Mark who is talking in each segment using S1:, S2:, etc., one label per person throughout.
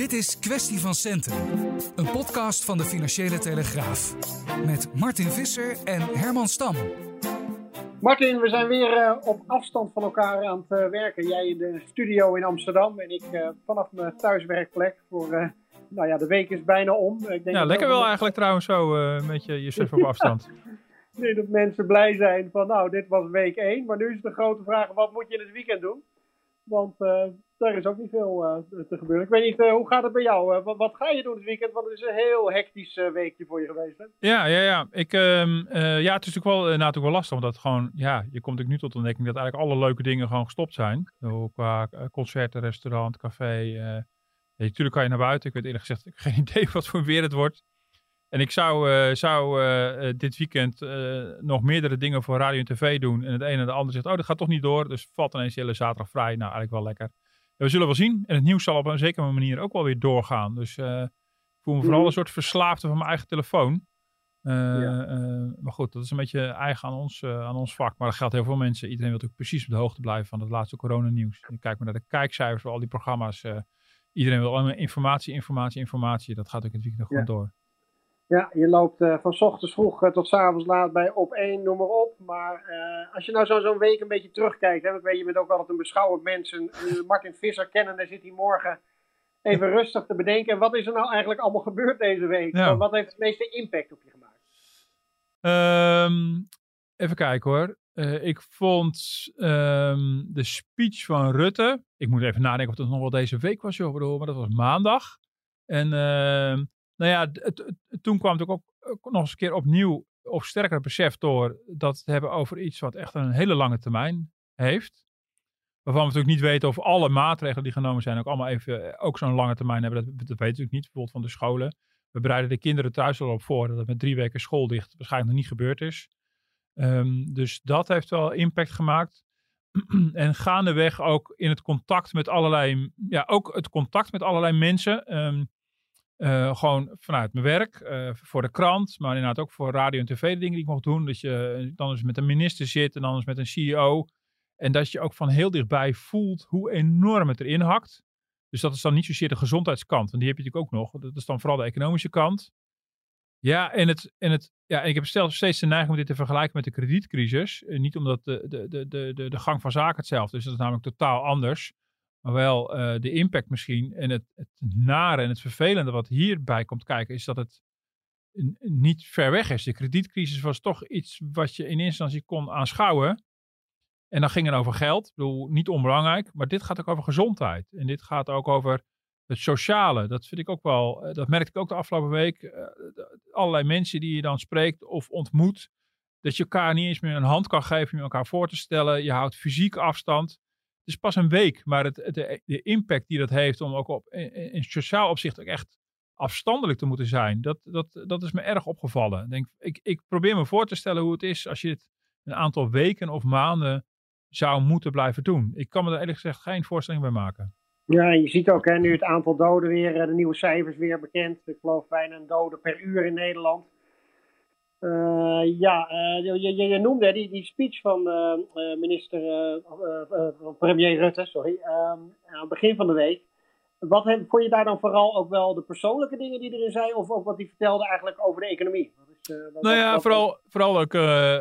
S1: Dit is Kwestie van Centen, een podcast van de Financiële Telegraaf. Met Martin Visser en Herman Stam.
S2: Martin, we zijn weer uh, op afstand van elkaar aan het uh, werken. Jij in de studio in Amsterdam en ik uh, vanaf mijn thuiswerkplek. Voor, nou ja, de week is bijna om. Ik denk
S3: ja, lekker wel eigenlijk trouwens zo met je, jezelf op afstand.
S2: ik denk dat mensen blij zijn van nou, dit was week 1. Maar nu is de grote vraag, wat moet je in het weekend doen? Want daar is ook niet veel uh, te gebeuren. Ik weet niet, uh, hoe gaat het bij jou? Uh, wat, ga je doen dit weekend? Want het is een heel hectisch weekje voor je geweest. Hè?
S3: Ja, ja, ja. Ik, um, ja, het is natuurlijk wel, natuurlijk wel lastig. Omdat gewoon, ja, je komt natuurlijk nu tot de ontdekking dat eigenlijk alle leuke dingen gewoon gestopt zijn. Qua concerten, restaurant, café. Natuurlijk kan je naar buiten. Ik weet eerlijk gezegd ik heb geen idee wat voor weer het wordt. En ik zou, zou dit weekend nog meerdere dingen voor radio en tv doen. En het ene en de ander zegt, oh, dat gaat toch niet door. Dus valt ineens hele zaterdag vrij. Nou, eigenlijk wel lekker we zullen wel zien. En het nieuws zal op een zekere manier ook wel weer doorgaan. Dus uh, ik voel me vooral mhm. een soort verslaafde van mijn eigen telefoon. Uh, ja. uh, maar goed, dat is een beetje eigen aan ons, aan ons vak. Maar dat geldt heel veel mensen. Iedereen wil natuurlijk precies op de hoogte blijven van het laatste coronanieuws. Je kijkt maar naar de kijkcijfers van al die programma's. iedereen wil allemaal informatie, informatie, informatie. Dat gaat ook in het weekend gewoon door.
S2: Ja, je loopt uh, van ochtends vroeg uh, tot s avonds laat bij op één, noem maar op. Maar uh, als je nou zo'n zo week een beetje terugkijkt, hè, weet, je bent ook altijd een beschouwend mens. En, Martin Visser kennen, daar zit hij morgen even rustig te bedenken. Wat is er nou eigenlijk allemaal gebeurd deze week? Ja. Wat heeft het meeste impact op je gemaakt?
S3: Um, even kijken hoor. ik vond um, de speech van Rutte. Ik moet even nadenken of het nog wel deze week was, joh, maar dat was maandag. En ehm, nou ja, toen kwam het ook, nog eens een keer opnieuw of sterker besef door dat het hebben over iets wat echt een hele lange termijn heeft. Waarvan we natuurlijk niet weten of alle maatregelen die genomen zijn ook allemaal even ook zo'n lange termijn hebben. Dat, dat weten we natuurlijk niet, bijvoorbeeld van de scholen. We bereiden de kinderen thuis al op voor dat het met drie weken schooldicht waarschijnlijk nog niet gebeurd is. Um, dus dat heeft wel impact gemaakt. en gaandeweg ook in het contact met allerlei, ja, ook het contact met allerlei mensen. Um, uh, gewoon vanuit mijn werk, uh, voor de krant, maar inderdaad ook voor radio en tv de dingen die ik mocht doen. Dat je dan eens met een minister zit en dan eens met een CEO. En dat je ook van heel dichtbij voelt hoe enorm het erin hakt. Dus dat is dan niet zozeer de gezondheidskant, want die heb je natuurlijk ook nog. Dat is dan vooral de economische kant. Ja, en, het, en, het, ja, ik heb steeds de neiging om dit te vergelijken met de kredietcrisis. niet omdat de, de, de, de, de gang van zaken hetzelfde is, dat is namelijk totaal anders. Maar wel uh, de impact misschien. En het, het nare en het vervelende wat hierbij komt kijken, is dat het niet ver weg is. De kredietcrisis was toch iets wat je in eerste instantie kon aanschouwen. En dan ging het over geld. Ik bedoel, niet onbelangrijk. Maar dit gaat ook over gezondheid. En dit gaat ook over het sociale. Dat vind ik ook wel. Eh, dat merkte ik ook de afgelopen week. Uh, allerlei mensen die je dan spreekt of ontmoet. Dat je elkaar niet eens meer een hand kan geven om elkaar voor te stellen. Je houdt fysiek afstand is pas een week, maar het, de, de, impact die dat heeft om ook op, in, sociaal opzicht ook echt afstandelijk te moeten zijn, dat, dat, dat is me erg opgevallen. Denk, ik, ik probeer me voor te stellen hoe het is als je het een aantal weken of maanden zou moeten blijven doen. Ik kan me er eerlijk gezegd geen voorstelling bij maken.
S2: Ja, je ziet ook hè, nu het aantal doden weer, eh, de nieuwe cijfers weer bekend. Ik geloof bijna een dode per uur in Nederland. Uh, ja, uh, je, je, je, noemde die, die speech van uh, minister, premier Rutte, sorry, ehm, aan het begin van de week. Wat heb, vond je daar dan vooral ook wel de persoonlijke dingen die erin zei, of ook wat hij vertelde eigenlijk over de economie?
S3: Is, wat, nou ja, vooral, vooral ook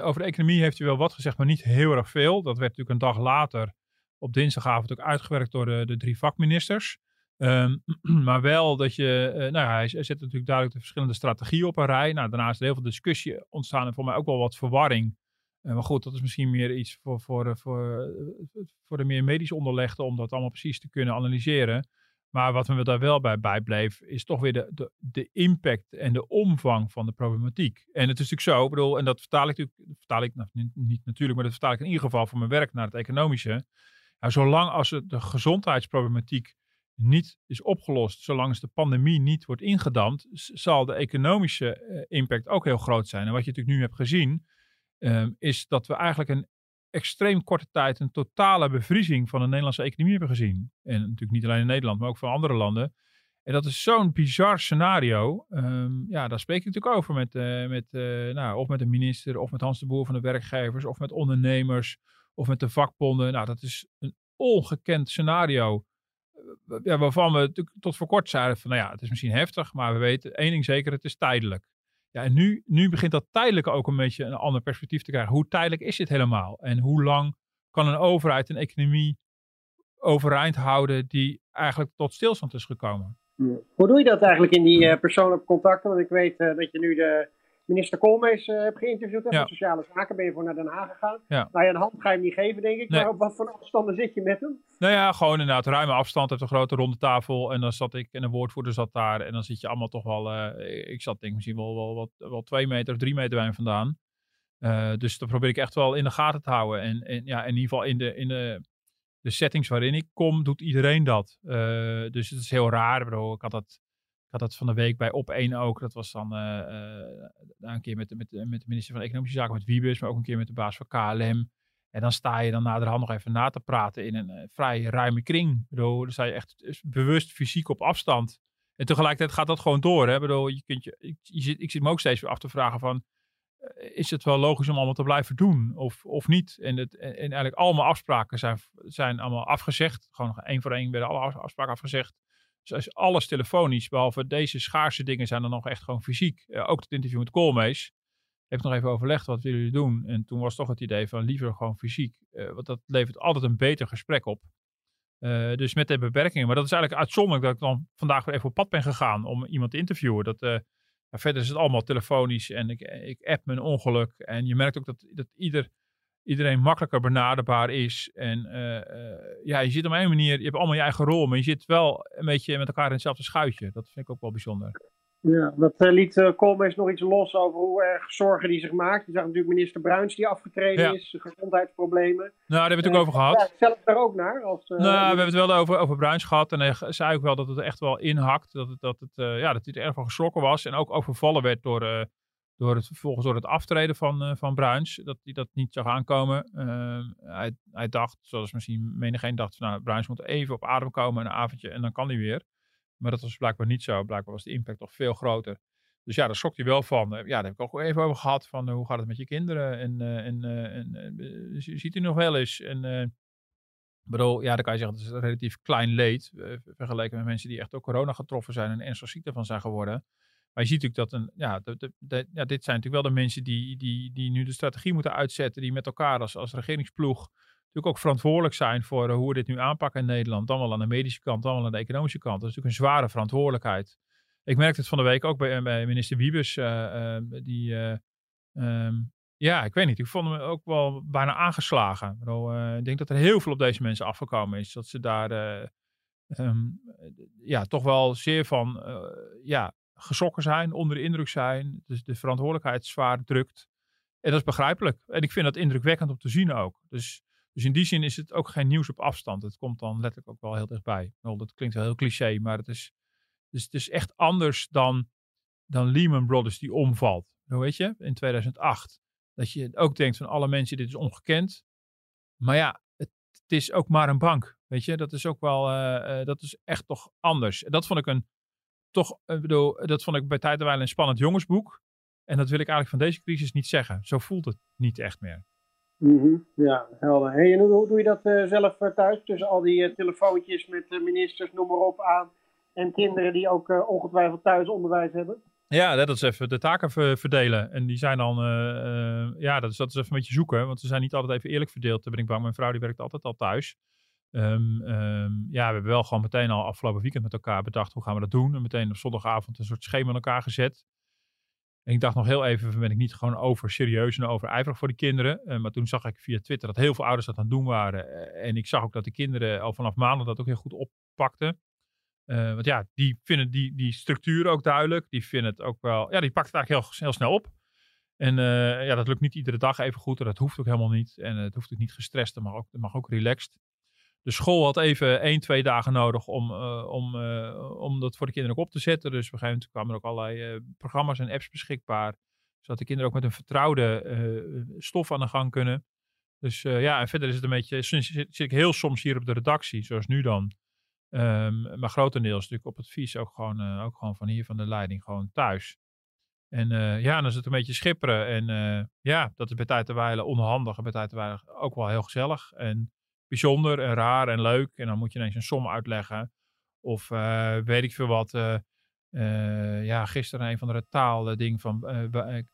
S3: over de economie heeft hij wel wat gezegd, maar niet heel erg veel. Dat werd natuurlijk een dag later op dinsdagavond ook uitgewerkt door de, de drie vakministers. Um, maar wel dat je, uh, nou ja, hij, zet natuurlijk duidelijk de verschillende strategieën op een rij. Nou, daarna is er heel veel discussie ontstaan en voor mij ook wel wat verwarring. Uh, maar goed, dat is misschien meer iets voor, voor, eh, voor, voor de meer medisch onderlegden om dat allemaal precies te kunnen analyseren. Maar wat me daar wel bij bijbleef, is toch weer de, de, impact en de omvang van de problematiek. En het is natuurlijk zo, ik bedoel, en dat vertaal ik natuurlijk, vertaal ik nou, niet, natuurlijk, maar dat vertaal ik in ieder geval voor mijn werk naar het economische zolang als de gezondheidsproblematiek niet is opgelost, zolang de pandemie niet wordt ingedamd, zal de economische eh, impact ook heel groot zijn. En wat je natuurlijk nu hebt gezien, ehm, is dat we eigenlijk een extreem korte tijd een totale bevriezing van de Nederlandse economie hebben gezien. En natuurlijk niet alleen in Nederland, maar ook van andere landen. En dat is zo'n bizar scenario. Ehm, ja, daar spreek ik natuurlijk over met, uh, met uh, nou, of met de minister, of met Hans de Boer van de werkgevers, of met ondernemers, of met de vakbonden. Nou, dat is een ongekend scenario. Eh, ja, waarvan we tot voor kort zeiden van, nou ja, het is misschien heftig, maar we weten één ding zeker, het is tijdelijk. Ja, en nu, nu begint dat tijdelijk ook een beetje een ander perspectief te krijgen. Hoe tijdelijk is dit helemaal? En hoe lang kan een overheid een economie overeind houden die eigenlijk tot stilstand is gekomen?
S2: Hoe doe je dat eigenlijk in die uh, persoonlijke contacten? Want ik weet uh, dat je nu de minister Koolmees uh, hebt geïnterviewd. Hè, ja. Sociale zaken ben je voor naar Den Haag gegaan. Ja. Nou ja, een hand ga je hem niet geven, denk ik. Nee. Maar op wat voor afstanden zit je met hem?
S3: Nou ja, gewoon inderdaad ruime afstand. Heb een grote ronde tafel. En dan zat ik en een woordvoerder zat daar. En dan zit je allemaal toch wel... ik zat denk ik misschien wel, wel, wel, wel twee meter of drie meter bij hem vandaan. dus dat probeer ik echt wel in de gaten te houden. En, en ja, in ieder geval in de, in de de settings waarin ik kom, doet iedereen dat. Uh, dus het is heel raar. Bro. Ik had dat, had dat van de week bij Op 1 ook. Dat was dan uh, uh, een keer met, met, met de minister van Economische Zaken, met Wiebes, maar ook een keer met de baas van KLM. En dan sta je dan naderhand nog even na te praten in een vrij ruime kring. Bro. Dan sta je echt bewust fysiek op afstand. En tegelijkertijd gaat dat gewoon door. Hè? Bedoel, je kunt je, ik, je zit, ik zit me ook steeds weer af te vragen van is het wel logisch om allemaal te blijven doen of, of niet? En, het, en eigenlijk allemaal afspraken zijn, zijn allemaal afgezegd. Gewoon één voor één werden alle afspraken afgezegd. Dus alles telefonisch, behalve deze schaarse dingen zijn er nog echt gewoon fysiek. Uh, ook het interview met Koolmees. Heb ik nog even overlegd, wat willen jullie doen? En toen was toch het idee van liever gewoon fysiek. Uh, want dat levert altijd een beter gesprek op. Uh, dus met de beperkingen. Maar dat is eigenlijk uitzonderlijk dat ik dan vandaag weer even op pad ben gegaan om iemand te interviewen. Dat verder is het allemaal telefonisch en ik, ik app mijn ongeluk. En je merkt ook dat, dat ieder, iedereen makkelijker benaderbaar is. En uh, ja, je zit op een manier, je hebt allemaal je eigen rol, maar je zit wel een beetje met elkaar in hetzelfde schuitje. Dat vind ik ook wel bijzonder.
S2: Ja, wat uh, liet uh, Koolmees nog iets los over hoe erg zorgen die zich maakt. Je zag natuurlijk minister Bruins die afgetreden is, gezondheidsproblemen. Nou,
S3: daar hebben we het ook over gehad.
S2: Ja, zelf daar ook naar. Als,
S3: nou, we hebben het wel over, over Bruins gehad en hij zei ook wel dat het echt wel inhakt. Dat, het, dat, het, ja, dat hij er erg van geschrokken was en ook overvallen werd door, door het, volgens door het aftreden van, van Bruins. Dat hij dat niet zag aankomen. hij, hij dacht, zoals misschien menigeen dacht, nou, Bruins moet even op adem komen een avondje en dan kan hij weer. Maar dat was blijkbaar niet zo. Blijkbaar was de impact nog veel groter. Dus ja, daar schrok hij wel van. Ja, daar heb ik ook even over gehad. Van eh, hoe gaat het met je kinderen? En, en, en ziet u nog wel eens? En bedoel, ja, dan kan je zeggen, dat is een relatief klein leed. vergeleken met mensen die echt door corona getroffen zijn en ernstig ziek ervan zijn geworden. Maar je ziet natuurlijk dat een, ja, ja, dit zijn natuurlijk wel de mensen die, die, die nu de strategie moeten uitzetten. Die met elkaar als, als regeringsploeg natuurlijk ook verantwoordelijk zijn voor eh, hoe we dit nu aanpakken in Nederland. Dan wel aan de medische kant, dan wel aan de economische kant. Dat is natuurlijk een zware verantwoordelijkheid. Ik merkte het van de week ook bij, bij minister Wiebes. Uh, die, um, ja, ik weet niet. Ik vond hem ook wel bijna aangeslagen. Ik, ik denk dat er heel veel op deze mensen afgekomen is. Dat ze daar um, ja, toch wel zeer van ja, geschrokken zijn, onder de indruk zijn. Dus de verantwoordelijkheid zwaar drukt. En dat is begrijpelijk. En ik vind dat indrukwekkend om te zien ook. Dus dus in die zin is het ook geen nieuws op afstand. Het komt dan letterlijk ook wel heel dichtbij. dat klinkt wel heel cliché, maar het is, dus het is echt anders dan, dan Lehman Brothers die omvalt. Hoe weet je? In 2008. Dat je ook denkt van alle mensen, dit is ongekend. Maar ja, het, het is ook maar een bank. Weet je, dat is ook wel, uh, uh, dat is echt toch anders. Dat vond ik een, toch, ik bedoel, dat vond ik bij tijd een spannend jongensboek. En dat wil ik eigenlijk van deze crisis niet zeggen. Zo voelt het niet echt meer.
S2: Mm Ja, helder. Hey, en hoe, doe je dat uh, zelf uh, thuis? Tussen al die uh, telefoontjes met ministers, noem maar op, aan. En kinderen die ook ongetwijfeld thuis onderwijs hebben?
S3: Ja, dat is even de taken verdelen. En die zijn dan, ja, dat is, dat is even een beetje zoeken. Want ze zijn niet altijd even eerlijk verdeeld. ben ik bang. Mijn vrouw die werkt altijd al thuis. Um, um, ja, we hebben wel gewoon meteen al afgelopen weekend met elkaar bedacht hoe gaan we dat doen. En meteen op zondagavond een soort schema in elkaar gezet. En ik dacht nog heel even, ben ik niet gewoon over serieus en over ijverig voor de kinderen. Uh, maar toen zag ik via Twitter dat heel veel ouders dat aan het doen waren. Uh, en ik zag ook dat de kinderen al vanaf maanden dat ook heel goed oppakten. Uh, want ja, die vinden die, die structuur ook duidelijk. Die vinden het ook wel, ja, die pakt het eigenlijk heel, heel snel op. En ja, dat lukt niet iedere dag even goed. En dat hoeft ook helemaal niet. En het hoeft ook niet gestrest, het mag ook, het mag ook relaxed. De school had even één, twee dagen nodig om, om, om dat voor de kinderen ook op te zetten. Dus op een gegeven moment kwamen er ook allerlei programma's en apps beschikbaar. Zodat de kinderen ook met een vertrouwde stof aan de gang kunnen. Dus ja, en verder is het een beetje, zit, zit ik heel soms hier op de redactie, zoals nu dan. Um, maar grotendeels natuurlijk op advies ook gewoon, ook gewoon van hier van de leiding gewoon thuis. En ja, dan is het een beetje schipperen. En ja, dat is bij tijd te onhandig en bij tijd te ook wel heel gezellig. En bijzonder en raar en leuk. En dan moet je ineens een som uitleggen. Of weet ik veel wat. Uh, ja, gisteren een van de taal ding van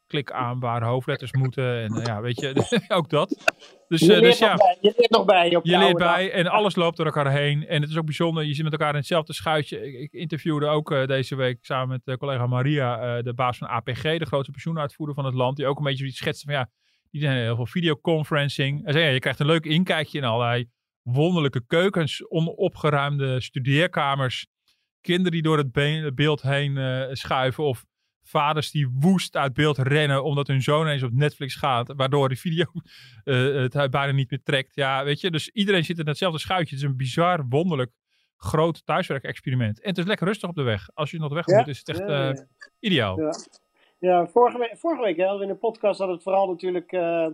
S3: klik aan waar hoofdletters moeten. En ja, weet je, ook dat.
S2: Dus, je, dus ja, bij, je leert nog bij. Op
S3: je leert bij en alles loopt door elkaar heen. En het is ook bijzonder, je zit met elkaar in hetzelfde schuitje. Ik, ik interviewde ook deze week samen met collega Maria, de baas van APG, de grootste pensioenuitvoerder van het land. Die ook een beetje iets schetste van ja, die doen heel veel videoconferencing. Ja, je krijgt een leuk inkijkje in allerlei wonderlijke keukens, onopgeruimde studeerkamers kinderen die door het beeld heen uh, schuiven. Of vaders die woest uit beeld rennen omdat hun zoon eens op Netflix gaat. Waardoor de video uh, het bijna niet meer trekt. Ja, weet je. Dus iedereen zit in hetzelfde schuitje. Het is een bizar, wonderlijk groot thuiswerkexperiment. En het is lekker rustig op de weg. Als je nog de weg moet, is het echt ja, ja. ideaal.
S2: Ja, vorige, week, vorige week hadden we in de podcast dat het vooral natuurlijk ja,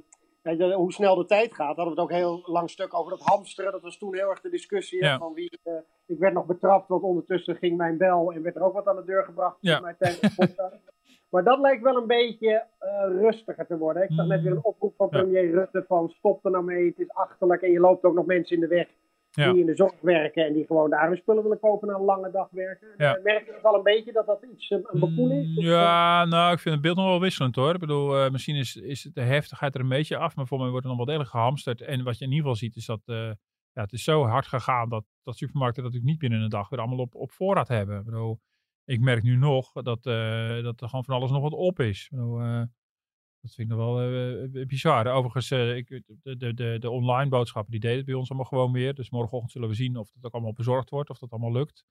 S2: hoe snel de tijd gaat, hadden we het ook heel lang stuk over dat hamsteren. Dat was toen heel erg de discussie van wie. Uh, ik werd nog betrapt, want ondertussen ging mijn bel en werd er ook wat aan de deur gebracht. Ja. Mij tijdens de maar dat lijkt wel een beetje uh, rustiger te worden. Ik zag net weer een oproep van premier Rutte van stop er nou mee, het is achterlijk en je loopt ook nog mensen in de weg die in de zorg werken en die gewoon daar hun spullen willen kopen na een lange dag werken. Ja. Merk je het al een beetje dat dat iets een bekoel is?
S3: Ja, nou, ik vind het beeld nog wel wisselend hoor. Ik bedoel, uh, misschien is, is de heftigheid er een beetje af, maar voor mij wordt er nog wel degelijk gehamsterd. En wat je in ieder geval ziet is dat uh, ja, het is zo hard gegaan dat, dat supermarkten dat natuurlijk niet binnen een dag weer allemaal op, op voorraad hebben. Ik bedoel, ik merk nu nog dat, dat er gewoon van alles nog wat op is. Ik bedoel, dat vind ik wel uh, bizar. Overigens, ik, de, de, de, online boodschappen, die deden het bij ons allemaal gewoon weer. Dus morgenochtend zullen we zien of dat ook allemaal bezorgd wordt, of dat allemaal lukt.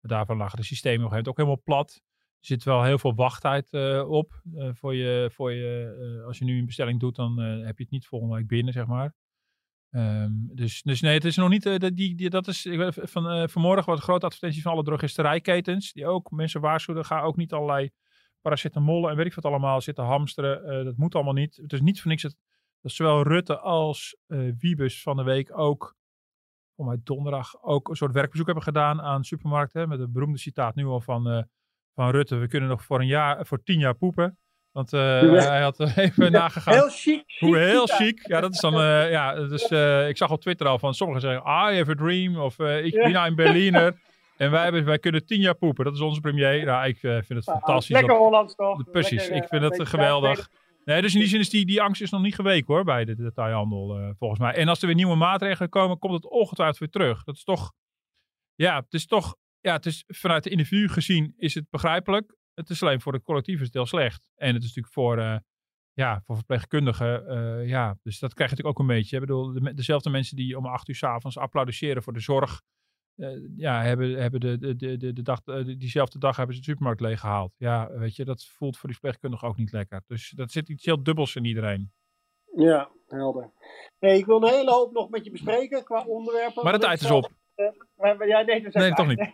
S3: Daarvan lagen de systemen op een ook helemaal plat. Er zit wel heel veel wachttijd op. voor je, voor je, als je nu een bestelling doet, dan heb je het niet volgende week binnen, zeg maar. Um, dus, dus nee, het is nog niet. die, dat is van, vanmorgen wat grote advertenties van alle drogisterijketens. Die ook mensen waarschuwen. Ga ook niet allerlei paracetamol en weet ik wat allemaal zitten hamsteren. Uh, dat moet allemaal niet. Het is niet voor niks dat, dat zowel Rutte als uh, Wiebus van de week ook, om mij donderdag, ook een soort werkbezoek hebben gedaan aan supermarkten. Met een beroemde citaat nu al van, uh, van Rutte. We kunnen nog voor een jaar, voor tien jaar poepen. Want hij had even nagegaan.
S2: Heel chic.
S3: Hoe heel chic. Ja, dat is dan. ja, dus ik zag op Twitter al van sommigen zeggen: I have a dream. Of ik ben een Berliner. En wij, hebben, wij kunnen tien jaar poepen. Dat is onze premier. Nou, ik uh, vind het fantastisch.
S2: Lekker Hollands toch?
S3: Precies, ik vind het geweldig. Nee, dus in die zin is die, die angst is nog niet geweken hoor, bij de detailhandel uh, volgens mij. En als er weer nieuwe maatregelen komen, komt het ongetwijfeld weer terug. Dat is toch, ja, het is toch, ja, het is vanuit de individu gezien is het begrijpelijk. Het is alleen voor het collectief is het heel slecht. En het is natuurlijk voor, ja, voor verpleegkundigen, ja, dus dat krijg je natuurlijk ook een beetje. Ik bedoel, de, dezelfde mensen die om acht uur s avonds applaudisseren voor de zorg uh, ja, hebben, hebben de, de, de, de dag, uh, diezelfde dag hebben ze de supermarkt leeggehaald. Ja, weet je, dat voelt voor die verpleegkundige ook niet lekker. Dus dat zit iets heel dubbels in iedereen.
S2: Ja, helder. Hey, ik wil een hele hoop nog met je bespreken qua onderwerpen.
S3: Maar de tijd is op.
S2: Uh, maar, ja, nee,
S3: nee toch niet.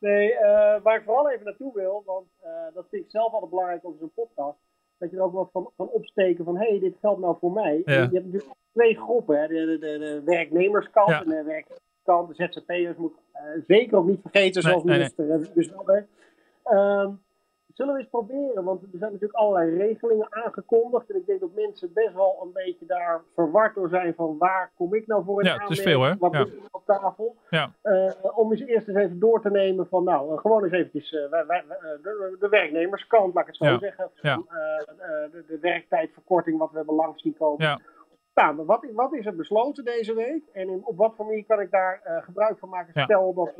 S2: nee, waar ik vooral even naartoe wil, want dat vind ik zelf altijd belangrijk op zo'n podcast. Dat je er ook wat van, van opsteken van, hé, hey, dit geldt nou voor mij. Ja. Je hebt natuurlijk twee groepen, hè, de, de, de, de werknemerskant ja. en de werk de ZZP'ers, moet uh, zeker ook niet vergeten, zoals nee, minister nee, nee. dus um, zullen we eens proberen, want er zijn natuurlijk allerlei regelingen aangekondigd. En ik denk dat mensen best wel een beetje daar verward door zijn van waar kom ik nou voor in
S3: ja, het is veel, hè?
S2: Wat ja. is er op tafel?
S3: Ja.
S2: Uh, om eens eerst eens even door te nemen van nou, uh, gewoon eens eventjes uh, wij, wij, de, de, werknemerskant, laat ik het zo
S3: ja.
S2: zeggen. De, de, werktijdverkorting wat we hebben langs zien komen.
S3: Ja.
S2: Maar wat, wat, is er besloten deze week? En in, op wat voor manier kan ik daar uh, gebruik van maken? Stel dat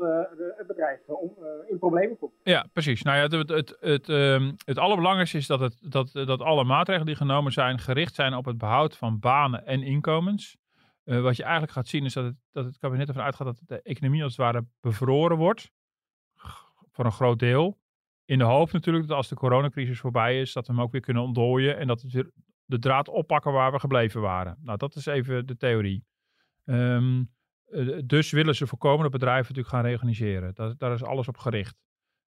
S2: het bedrijf uh, in problemen komt.
S3: Ja, precies. Nou ja, het, het, het, het, um, het allerbelangrijkste is dat, het, dat, dat alle maatregelen die genomen zijn gericht zijn op het behoud van banen en inkomens. wat je eigenlijk gaat zien is dat het, dat het kabinet ervan uitgaat dat de economie als het ware bevroren wordt. Voor een groot deel. In de hoop natuurlijk dat als de coronacrisis voorbij is, dat we hem ook weer kunnen ontdooien. En dat het weer de draad oppakken waar we gebleven waren. Nou, dat is even de theorie. Um, dus willen ze voorkomen dat bedrijven natuurlijk gaan reorganiseren. Dat, daar is alles op gericht.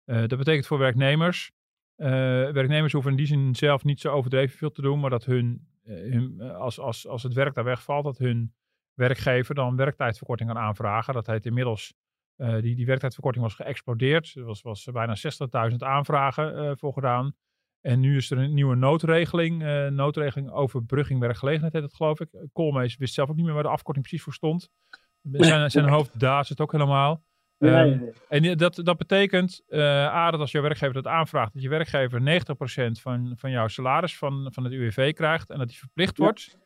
S3: dat betekent voor werknemers, werknemers hoeven in die zin zelf niet zo overdreven veel te doen, maar dat hun, als, als, als het werk daar wegvalt, dat hun werkgever dan werktijdverkorting kan aanvragen. Dat heet inmiddels, die, die werktijdverkorting was geëxplodeerd. Er was, was bijna 60.000 aanvragen voor gedaan. En nu is er een nieuwe noodregeling. Uh, noodregeling overbrugging werkgelegenheid heet het geloof ik. Koolmees wist zelf ook niet meer waar de afkorting precies voor stond. Zijn, zijn hoofd daar zit ook helemaal. Um, en dat, dat betekent, uh, A, dat als jouw werkgever dat aanvraagt, dat je werkgever 90% van, van jouw salaris van, van het UWV krijgt en dat die verplicht wordt.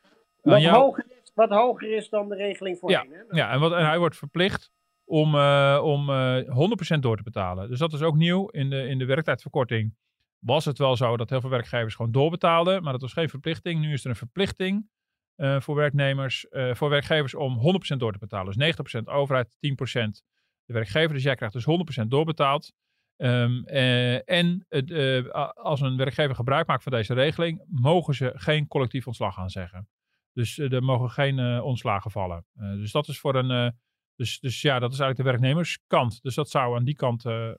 S2: Wat, jou... hoger is, wat hoger is dan de regeling voor
S3: Ja, hè? ja en, wat, en hij wordt verplicht om, uh, om uh, 100% door te betalen. Dus dat is ook nieuw in de, in de werktijdverkorting was het wel zo dat heel veel werkgevers gewoon doorbetaalden, maar dat was geen verplichting. Nu is er een verplichting uh, voor werknemers, uh, voor werkgevers om 100% door te betalen. Dus 90% overheid, 10% de werkgever. Dus jij krijgt dus 100% doorbetaald. Um, uh, en als een werkgever gebruik maakt van deze regeling, mogen ze geen collectief ontslag aanzeggen. Dus er mogen geen ontslagen vallen. dus dat is voor een dus, dus ja, dat is eigenlijk de werknemerskant. Dus dat zou aan die kant uh, uh,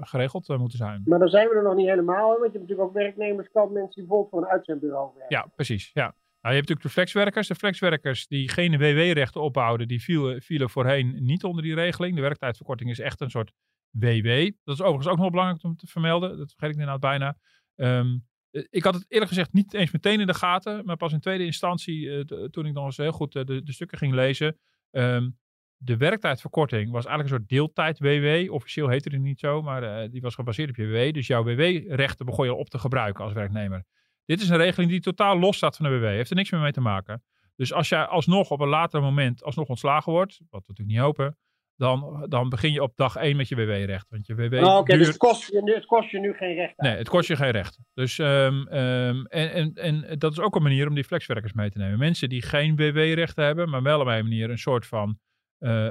S3: geregeld uh, moeten zijn.
S2: Maar dan zijn we er nog niet helemaal. Want je hebt natuurlijk ook werknemerskant mensen die bijvoorbeeld voor een uitzendbureau werken.
S3: Ja, precies. Ja. Nou, je hebt natuurlijk de flexwerkers. De flexwerkers die geen WW-rechten ophouden, die vielen, vielen voorheen niet onder die regeling. De werktijdverkorting is echt een soort WW. Dat is overigens ook nog belangrijk om te vermelden. Dat vergeet ik inderdaad bijna. Um, ik had het eerlijk gezegd niet eens meteen in de gaten, maar pas in tweede instantie, toen ik nog eens heel goed de, de, stukken ging lezen, um, de werktijdverkorting was eigenlijk een soort deeltijd-WW. Officieel heette het niet zo, maar uh, die was gebaseerd op je WW. Dus jouw WW-rechten begon je op te gebruiken als werknemer. Dit is een regeling die totaal los staat van de WW. Heeft er niks meer mee te maken. Dus als jij alsnog op een later moment alsnog ontslagen wordt, wat we natuurlijk niet hopen, dan, dan begin je op dag 1 met je WW-recht. Want je WW.
S2: Oh, Oké, dus het kost, je, het kost je nu geen recht.
S3: Nee, het kost je geen recht. Dus, um, um, en, en, en dat is ook een manier om die flexwerkers mee te nemen. Mensen die geen WW-rechten hebben, maar wel op een manier een soort van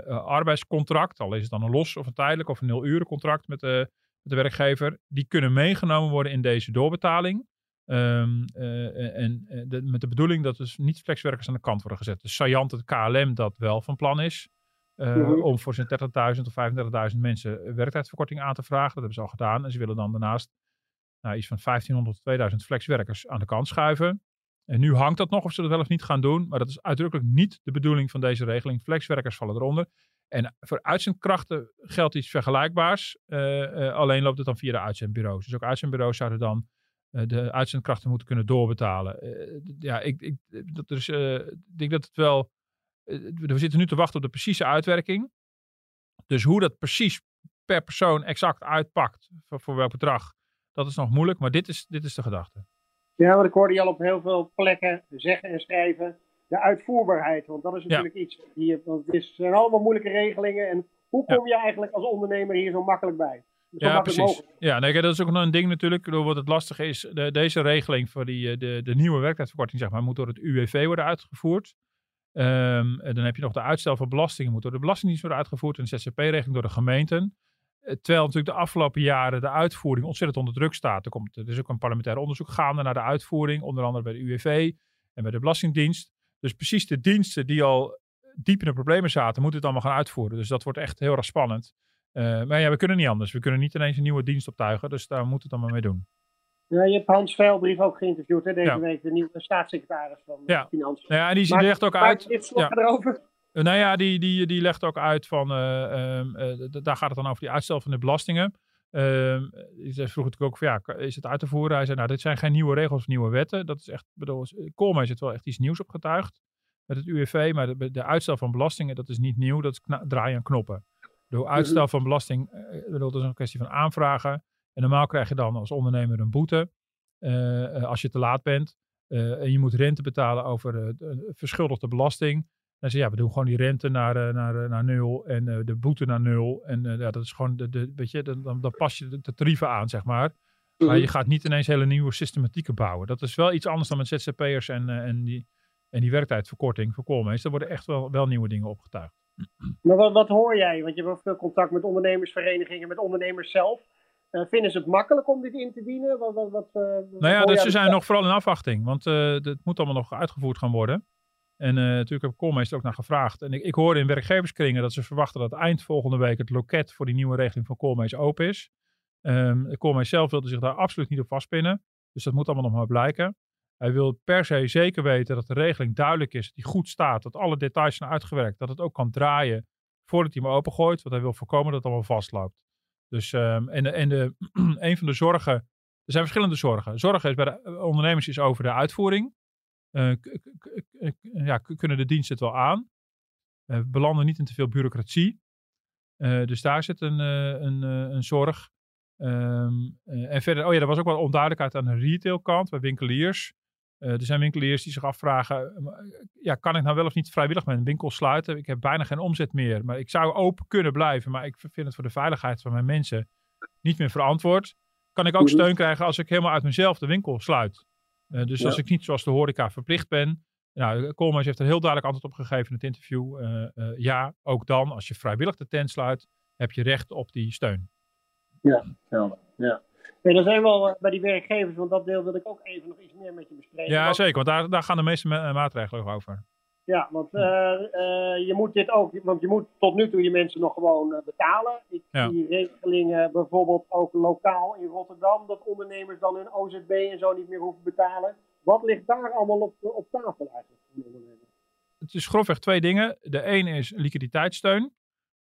S3: arbeidscontract, al is het dan een los of een tijdelijk of een nul uren contract met de, met de werkgever, die kunnen meegenomen worden in deze doorbetaling. Um, uh, en de, met de bedoeling dat dus niet flexwerkers aan de kant worden gezet. Dus saillant het KLM dat wel van plan is. Uh, mm-hmm. Om voor zijn 30.000 of 35.000 mensen werktijdverkorting aan te vragen. Dat hebben ze al gedaan. En ze willen dan daarnaast nou, iets van 1500 tot 2000 flexwerkers aan de kant schuiven. En nu hangt dat nog of ze dat wel of niet gaan doen. Maar dat is uitdrukkelijk niet de bedoeling van deze regeling. Flexwerkers vallen eronder. En voor uitzendkrachten geldt iets vergelijkbaars. Uh, uh, alleen loopt het dan via de uitzendbureaus. Dus ook uitzendbureaus zouden dan uh, de uitzendkrachten moeten kunnen doorbetalen. ja, ik, ik, dat denk dat het wel. we zitten nu te wachten op de precieze uitwerking. Dus hoe dat precies per persoon exact uitpakt, voor, voor welk bedrag, dat is nog moeilijk. Maar dit is, dit is de gedachte.
S2: Ja, want ik hoorde je al op heel veel plekken zeggen en schrijven. De uitvoerbaarheid, want dat is natuurlijk iets. Hier, want het zijn allemaal moeilijke regelingen. En hoe kom je eigenlijk als ondernemer hier zo makkelijk bij?
S3: Zo ja, precies. Mogelijk. Ja, nee, dat is ook nog een ding natuurlijk. Wat het lastig is, de, deze regeling voor die, eh, de, de nieuwe werktijdverkorting, zeg maar, moet door het UWV worden uitgevoerd. Um, dan heb je nog de uitstel van belastingen, moet door de Belastingdienst worden uitgevoerd. En de ZZP-regeling door de gemeenten. Eh, terwijl natuurlijk de afgelopen jaren de uitvoering ontzettend onder druk staat. Er, komt, er is ook een parlementair onderzoek gaande naar de uitvoering, onder andere bij de UWV en bij de Belastingdienst. Dus precies de diensten die al diep in de problemen zaten, moeten het allemaal gaan uitvoeren. Dus dat wordt echt heel erg spannend. Uh, maar ja, we kunnen niet anders. We kunnen niet ineens een nieuwe dienst optuigen, dus daar moeten we het allemaal mee doen.
S2: Ja, je hebt Hans Veilbrief ook geïnterviewd hè, deze week, de nieuwe staatssecretaris van
S3: ja.
S2: Financiën.
S3: Nou ja, en die legt ook uit.
S2: Ja. erover?
S3: Nou ja, die, die, die legt ook uit van, uh, um, daar gaat het dan over die uitstel van de belastingen. Uh, vroeg natuurlijk ook van, ja, is het uit te voeren? Hij zei, nou, dit zijn geen nieuwe regels of nieuwe wetten. Dat is echt, bedoel, Koolmees heeft wel echt iets nieuws opgetuigd met het UWV, maar de, de, uitstel van belastingen, dat is niet nieuw, dat is draaien aan knoppen. De uitstel van belasting, bedoel, dat is een kwestie van aanvragen. En normaal krijg je dan als ondernemer een boete als je te laat bent. en je moet rente betalen over verschuldigde belasting. Dan zei ja, we doen gewoon die rente naar, uh, naar, uh, naar nul en uh, de boete naar nul. En ja, dat is gewoon, de, de, weet je, dan, dan pas je de, de tarieven aan, zeg maar. Maar mhm. je gaat niet ineens hele nieuwe systematieken bouwen. Dat is wel iets anders dan met ZZP'ers en, en, die, en die werktijdverkorting voor koolmees. Er worden echt wel, wel nieuwe dingen opgetuigd.
S2: Maar wat, wat hoor jij? Want je hebt veel contact met ondernemersverenigingen, met ondernemers zelf. Uh, vinden ze het makkelijk om dit in te dienen? Wat, wat, wat, uh,
S3: nou ja, dus ze zijn nog vooral in afwachting. Want uh, het moet allemaal nog uitgevoerd gaan worden. En uh, natuurlijk heb Koolmees ook naar gevraagd. En ik, ik hoorde in werkgeverskringen dat ze verwachten dat eind volgende week het loket voor die nieuwe regeling van Koolmees open is. Um, Koolmees zelf wilde zich daar absoluut niet op vastpinnen. Dus dat moet allemaal nog maar blijken. Hij wil per se zeker weten dat de regeling duidelijk is, dat die goed staat, dat alle details zijn uitgewerkt, dat het ook kan draaien voordat hij hem opengooit. Want hij wil voorkomen dat het allemaal vastloopt. Dus, um, en, de, en de, een van de zorgen, er zijn verschillende zorgen. Zorgen is bij de ondernemers is over de uitvoering. Uh, ja, kunnen de diensten het wel aan? Uh, belanden niet in te veel bureaucratie. Dus daar zit een, een, een zorg. Um, en verder, oh ja, er was ook wel onduidelijkheid aan de retailkant bij winkeliers. er zijn winkeliers die zich afvragen, ja, kan ik nou wel of niet vrijwillig mijn winkel sluiten? Ik heb bijna geen omzet meer, maar ik zou open kunnen blijven. Maar ik vind het voor de veiligheid van mijn mensen niet meer verantwoord. Kan ik ook
S2: Mhm.
S3: steun krijgen als ik helemaal uit mezelf de winkel sluit? Uh, dus
S2: Ja.
S3: als ik niet zoals de horeca verplicht ben. Nou, Koolmees heeft er heel duidelijk antwoord op gegeven in het interview. Uh, uh, ja, ook dan, als je vrijwillig de tent sluit, heb je recht op die steun.
S2: Ja, helder. Ja. Nee, dan zijn we al eh, bij die werkgevers, want dat deel wil ik ook even nog iets meer met je bespreken.
S3: Ja,
S2: Want-
S3: zeker, want daar, daar gaan de meeste ma maatregelen over.
S2: Ja, want eh, eh, je moet dit ook, want je moet tot nu toe je mensen nog gewoon eh, betalen. Ik
S3: Ja.
S2: zie regelingen bijvoorbeeld ook lokaal in Rotterdam, dat ondernemers dan hun OZB en zo niet meer hoeven betalen. Wat ligt daar allemaal op, op tafel eigenlijk?
S3: Het is grofweg twee dingen. De een is liquiditeitssteun.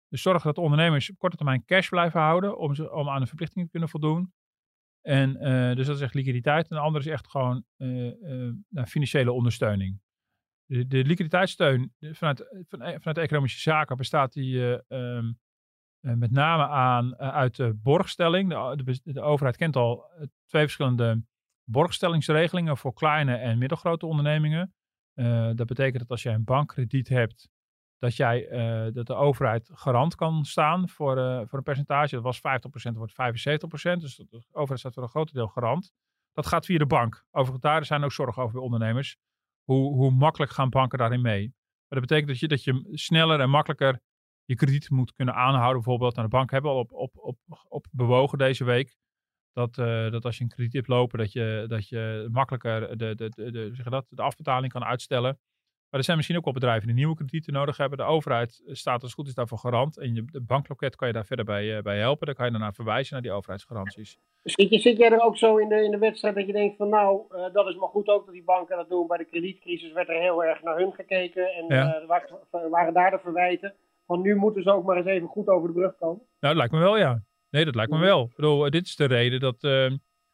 S3: Dus zorgen dat ondernemers op korte termijn cash blijven houden om, ze, om aan de verplichtingen te kunnen voldoen. En dus dat is echt liquiditeit. En de andere is echt gewoon nou, financiële ondersteuning. De, liquiditeitssteun vanuit, vanuit de economische zaken bestaat die um, met name aan uit de borgstelling. De, de, overheid kent al twee verschillende borgstellingsregelingen voor kleine en middelgrote ondernemingen. Dat betekent dat als jij een bankkrediet hebt, dat, jij, dat de overheid garant kan staan voor, voor een percentage. Dat was 50%, wordt 75%. Dus de overheid staat voor een groot deel garant. Dat gaat via de bank. Overigens, daar zijn ook zorgen over bij ondernemers. Hoe, hoe makkelijk gaan banken daarin mee? Maar dat betekent dat je, dat je sneller en makkelijker je krediet moet kunnen aanhouden. Bijvoorbeeld, aan de bank hebben we al op, op, op, op bewogen deze week. Dat, uh, dat als je een krediet hebt lopen, dat je, dat je makkelijker de, de, de, de, zeg dat, de afbetaling kan uitstellen. Maar er zijn misschien ook wel bedrijven die nieuwe kredieten nodig hebben. De overheid staat als het goed is daarvoor garant. En je, de bankloket kan je daar verder bij, uh, bij helpen. Dan kan je daarna verwijzen naar die overheidsgaranties.
S2: Zit, je, zit jij er ook zo in de, in de wedstrijd dat je denkt van nou, uh, dat is maar goed ook dat die banken dat doen. Bij de kredietcrisis werd er heel erg naar hun gekeken. En
S3: Ja.
S2: uh, waren, waren daar de verwijten. Van nu moeten ze ook maar eens even goed over de brug komen.
S3: Nou, dat lijkt me wel, ja. Nee, dat lijkt me wel. Ik bedoel, dit is de reden dat, uh,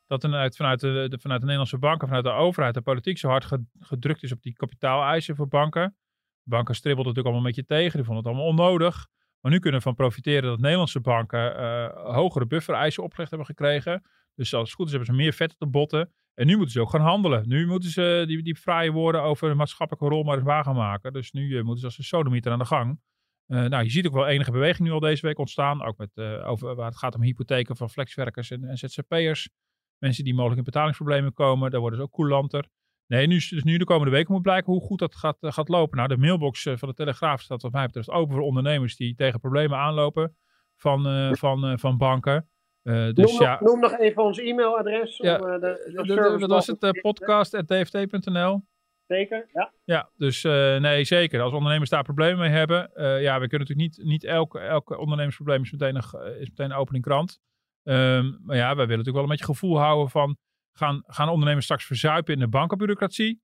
S3: dat vanuit, vanuit, de, vanuit de Nederlandse banken, vanuit de overheid, de politiek zo hard gedrukt is op die kapitaaleisen voor banken. Banken stribbelden natuurlijk allemaal een beetje tegen, die vonden het allemaal onnodig. Maar nu kunnen we van profiteren dat Nederlandse banken uh, hogere buffereisen opgelegd hebben gekregen. Dus als het goed is hebben ze meer vet op de botten. En nu moeten ze ook gaan handelen. Nu moeten ze die, die fraaie woorden over de maatschappelijke rol maar eens waar gaan maken. Dus nu uh, moeten ze als een sodemieter aan de gang. Nou, je ziet ook wel enige beweging nu al deze week ontstaan. Ook met, over, waar het gaat om hypotheken van flexwerkers en, en ZZP'ers. Mensen die mogelijk in betalingsproblemen komen. Daar worden ze ook coulanter. Nee, nu, dus nu de komende weken moet blijken hoe goed dat gaat, uh, gaat lopen. Nou, de mailbox van de Telegraaf staat wat mij betreft open voor ondernemers die tegen problemen aanlopen van, uh, van, van banken. dus
S2: noem,
S3: ja,
S2: nog, noem nog even ons e-mailadres.
S3: Ja,
S2: om, de,
S3: de, de, dat was het podcast.dft.nl.
S2: Zeker, ja.
S3: Ja, dus nee, zeker. Als ondernemers daar problemen mee hebben. Ja, we kunnen natuurlijk niet, niet elke, elke ondernemersprobleem is meteen een, is meteen een opening krant. Um, maar ja, wij willen natuurlijk wel een beetje gevoel houden van... Gaan, gaan ondernemers straks verzuipen in de bankenbureaucratie?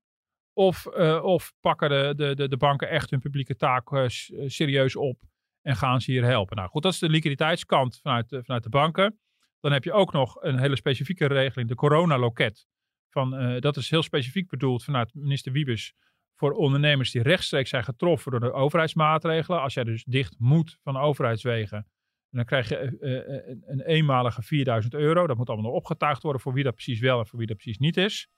S3: Of, uh, of pakken de, de, de, banken echt hun publieke taak serieus op en gaan ze hier helpen? Nou goed, dat is de liquiditeitskant vanuit, vanuit de banken. Dan heb je ook nog een hele specifieke regeling, de coronaloket. Van, dat is heel specifiek bedoeld vanuit minister Wiebes voor ondernemers die rechtstreeks zijn getroffen door de overheidsmaatregelen. Als jij dus dicht moet van overheidswegen, dan krijg je uh, een, een, eenmalige 4000 euro. Dat moet allemaal nog opgetuigd worden voor wie dat precies wel en voor wie dat precies niet is.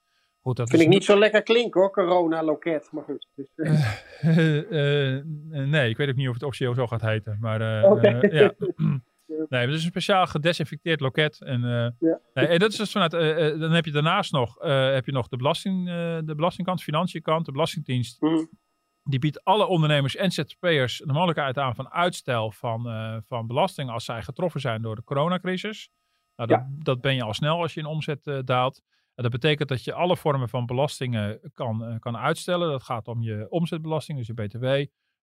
S2: Goed, dat vind is ik niet zo lekker klinken hoor, corona-loket. Maar goed. Dus,
S3: uh, nee, ik weet ook niet of het officieel zo gaat heten. Maar okay. ja. Nee, het is een speciaal gedesinfecteerd loket. En,
S2: ja.
S3: nee, en dat is dus vanuit, dan heb je daarnaast nog, heb je nog de, belasting, de belastingkant, de financiënkant, de belastingdienst.
S2: Mm.
S3: Die biedt alle ondernemers en ZZP'ers de mogelijkheid aan van uitstel van, van belasting als zij getroffen zijn door de coronacrisis. Nou, dat,
S2: ja.
S3: dat ben je al snel als je in omzet daalt. dat betekent dat je alle vormen van belastingen kan, eh, kan uitstellen. Dat gaat om je omzetbelasting, dus je BTW,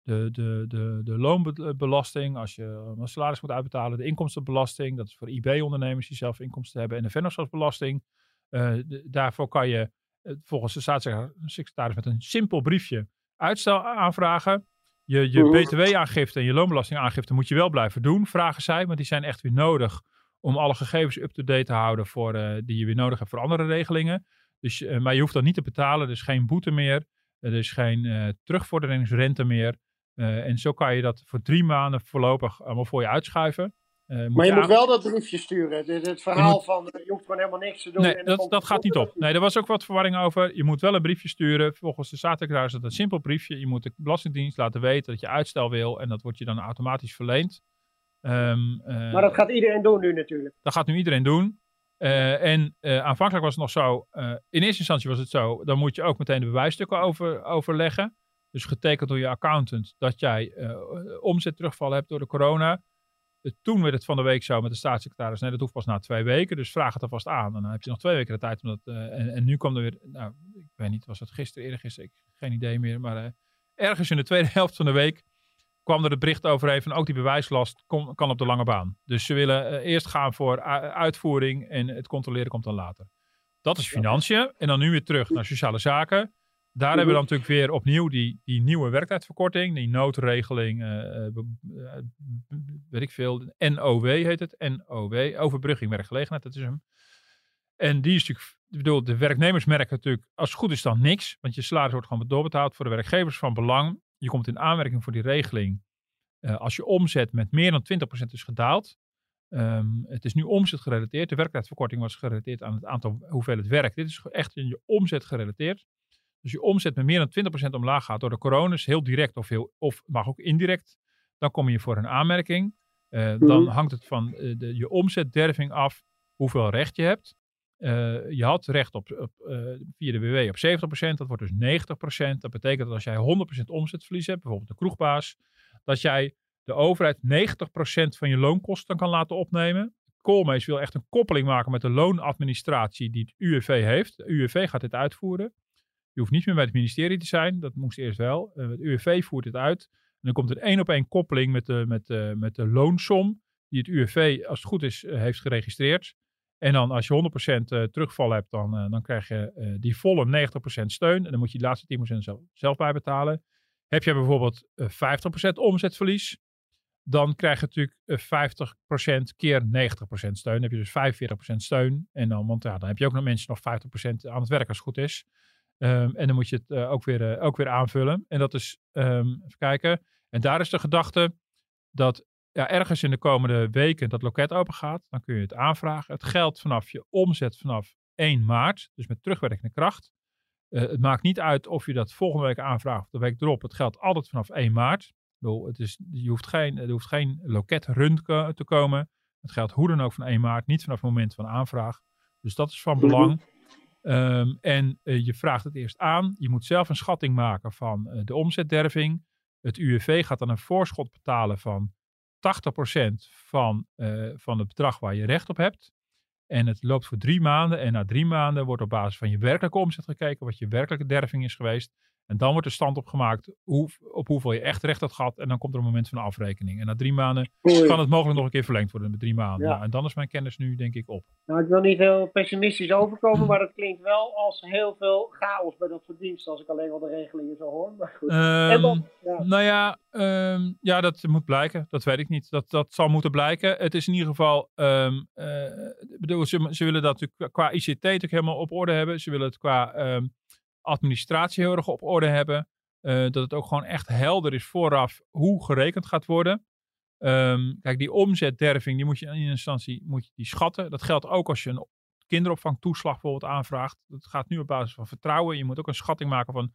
S3: de, de, de, de loonbelasting, als je een salaris moet uitbetalen, de inkomstenbelasting, dat is voor IB-ondernemers die zelf inkomsten hebben, en de vennootschapsbelasting. Daarvoor kan je volgens de staatssecretaris met een simpel briefje uitstel aanvragen. Je, je btw-aangifte en je loonbelastingaangifte moet je wel blijven doen, vragen zij. Want die zijn echt weer nodig om alle gegevens up-to-date te houden voor, uh, die je weer nodig hebt voor andere regelingen. Dus, uh, maar je hoeft dat niet te betalen. Er is geen boete meer. Er is geen uh, terugvorderingsrente meer. en zo kan je dat voor drie maanden voorlopig allemaal voor je uitschuiven.
S2: Uh, maar je, moet wel dat briefje sturen. Het, het verhaal je moet... van je hoeft gewoon helemaal niks te doen.
S3: Nee, en dat, dat gaat niet op. Nee, er was ook wat verwarring over. Je moet wel een briefje sturen. Volgens de staatssecretaris is dat een simpel briefje. Je moet de Belastingdienst laten weten dat je uitstel wil. En dat wordt je dan automatisch verleend.
S2: Um, uh, maar dat gaat iedereen doen nu natuurlijk.
S3: Dat gaat nu iedereen doen. Uh, en aanvankelijk was het nog zo. in eerste instantie was het zo. Dan moet je ook meteen de bewijsstukken over, overleggen. Dus getekend door je accountant dat jij omzet terugval hebt door de corona. Toen werd het van de week zo met de staatssecretaris. Nee, dat hoeft pas na twee weken. Dus vraag het er vast aan. En dan heb je nog twee weken de tijd. Om dat, uh, en, en, nu kwam er weer. Nou, ik weet niet, was het gisteren, eerder gisteren? Ik, geen idee meer. Maar uh, ergens in de tweede helft van de week kwam er het bericht overheen van ook die bewijslast kom, kan op de lange baan. Dus ze willen uh, eerst gaan voor uitvoering en het controleren komt dan later. Dat is financiën. En dan nu weer terug naar sociale zaken. Daar hebben we dan natuurlijk weer opnieuw die, die nieuwe werktijdverkorting, die noodregeling, uh, weet ik veel, NOW heet het, NOW, overbrugging werkgelegenheid, dat is hem. En die is natuurlijk, ik bedoel, de werknemers merken natuurlijk, als het goed is dan niks, want je salaris wordt gewoon doorbetaald voor de werkgevers van belang. Je komt in aanmerking voor die regeling als je omzet met meer dan 20% is gedaald. Um, het is nu omzet gerelateerd. De werktijdverkorting was gerelateerd aan het aantal hoeveel het werkt. Dit is echt in je omzet gerelateerd. Dus je omzet met meer dan 20% omlaag gaat door de corona, is heel direct of, heel, of mag ook indirect, dan kom je voor een aanmerking. Uh, Dan mhm. hangt het van uh, de, je omzetderving af hoeveel recht je hebt. Uh, je had recht op, op via de WW op 70%, dat wordt dus 90%. Dat betekent dat als jij 100% omzetverlies hebt, bijvoorbeeld de kroegbaas, dat jij de overheid 90% van je loonkosten kan laten opnemen. Koolmees wil echt een koppeling maken met de loonadministratie die het UWV heeft. De UWV gaat dit uitvoeren. Je hoeft niet meer bij het ministerie te zijn. Dat moest eerst wel. Uh, het UWV voert dit uit. En dan komt er één op één koppeling met de, met, de, met de loonsom die het UWV, als het goed is, uh, heeft geregistreerd. En dan als je 100% uh, terugval hebt, dan, dan krijg je die volle 90% steun. En dan moet je de laatste 10% zelf, zelf bijbetalen. Heb je bijvoorbeeld 50% omzetverlies, dan krijg je natuurlijk 50% keer 90% steun. Dan heb je dus 45% steun. En dan, want ja, dan heb je ook nog mensen nog 50% aan het werk als het goed is. Um, en dan moet je het uh, ook, weer, uh, ook weer aanvullen. En dat is, um, even kijken. En daar is de gedachte dat ja, ergens in de komende weken dat loket open gaat. Dan kun je het aanvragen. Het geldt vanaf je omzet vanaf 1 maart. Dus met terugwerkende kracht. Uh, het maakt niet uit of je dat volgende week aanvraagt of de week erop. Het geldt altijd vanaf 1 maart. Bedoel, het is, je hoeft geen, er hoeft geen loketrun te komen. Het geldt hoe dan ook van 1 maart. Niet vanaf het moment van aanvraag. Dus dat is van belang. Um, en uh, je vraagt het eerst aan. Je moet zelf een schatting maken van uh, de omzetderving. Het UWV gaat dan een voorschot betalen van 80% van, uh, van het bedrag waar je recht op hebt. En het loopt voor drie maanden. En na drie maanden wordt op basis van je werkelijke omzet gekeken wat je werkelijke derving is geweest. En dan wordt de stand opgemaakt hoe, op hoeveel je echt recht had gehad. En dan komt er een moment van afrekening. En na drie maanden kan het mogelijk nog een keer verlengd worden met drie maanden. Ja. Nou, en dan is mijn kennis nu denk ik op.
S2: Nou, ik wil niet heel pessimistisch overkomen, maar dat klinkt wel als heel veel chaos bij dat soort diensten. Als ik alleen al de regelingen zo hoor. Maar goed.
S3: Um, dan, ja. Nou ja, um, ja, dat moet blijken. Dat weet ik niet. Dat, dat zal moeten blijken. Het is in ieder geval, um, uh, bedoel, ze, ze willen dat qua ICT natuurlijk helemaal op orde hebben. Ze willen het qua administratie heel erg op orde hebben. Uh, dat het ook gewoon echt helder is vooraf hoe gerekend gaat worden. Um, kijk, die omzetderving, die moet je in instantie moet je die schatten. Dat geldt ook als je een kinderopvangtoeslag bijvoorbeeld aanvraagt. Dat gaat nu op basis van vertrouwen. Je moet ook een schatting maken van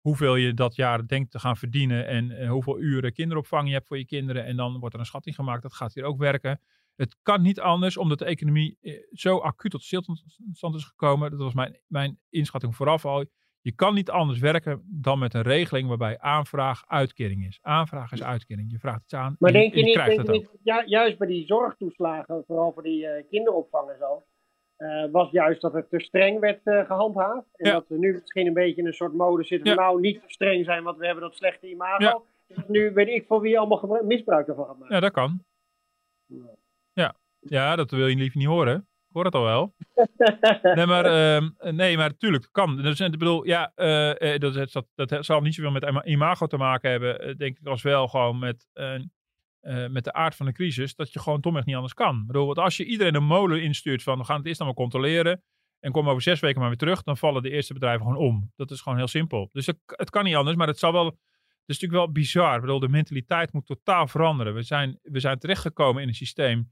S3: hoeveel je dat jaar denkt te gaan verdienen en uh, hoeveel uren kinderopvang je hebt voor je kinderen. En dan wordt er een schatting gemaakt. Dat gaat hier ook werken. Het kan niet anders, omdat de economie eh, zo acuut tot stilstand is gekomen. Dat was mijn, mijn inschatting vooraf al. Je kan niet anders werken dan met een regeling waarbij aanvraag uitkering is. Aanvraag is uitkering. Je vraagt iets aan.
S2: Maar denk je, je niet, denk je niet ja, juist bij die zorgtoeslagen, vooral voor die uh, kinderopvang en zo, was juist dat het te streng werd gehandhaafd. En
S3: Ja.
S2: dat we nu misschien een beetje in een soort mode zitten van
S3: Ja.
S2: nou niet te streng zijn, want we hebben dat slechte imago.
S3: Ja.
S2: Dus nu weet ik voor wie allemaal misbruik ervan gaat maken.
S3: Ja, dat kan. Ja, ja dat wil je liever niet horen. Ik hoor het al wel. Nee, maar, ehm, nee, maar natuurlijk, het kan. Dus, ik bedoel, ja, eh, eh, dat, dat, dat, dat zal niet zoveel met ima- imago te maken hebben, eh, denk ik, als wel gewoon met, met de aard van de crisis, dat je gewoon domweg niet anders kan. Ik bedoel, want als je iedereen een molen instuurt van, we gaan het eerst allemaal controleren en kom over zes weken maar weer terug, dan vallen de eerste bedrijven gewoon om. Dat is gewoon heel simpel. Dus het, het kan niet anders, maar het zal wel... Het is natuurlijk wel bizar. Ik bedoel, de mentaliteit moet totaal veranderen. We zijn, we zijn terechtgekomen in een systeem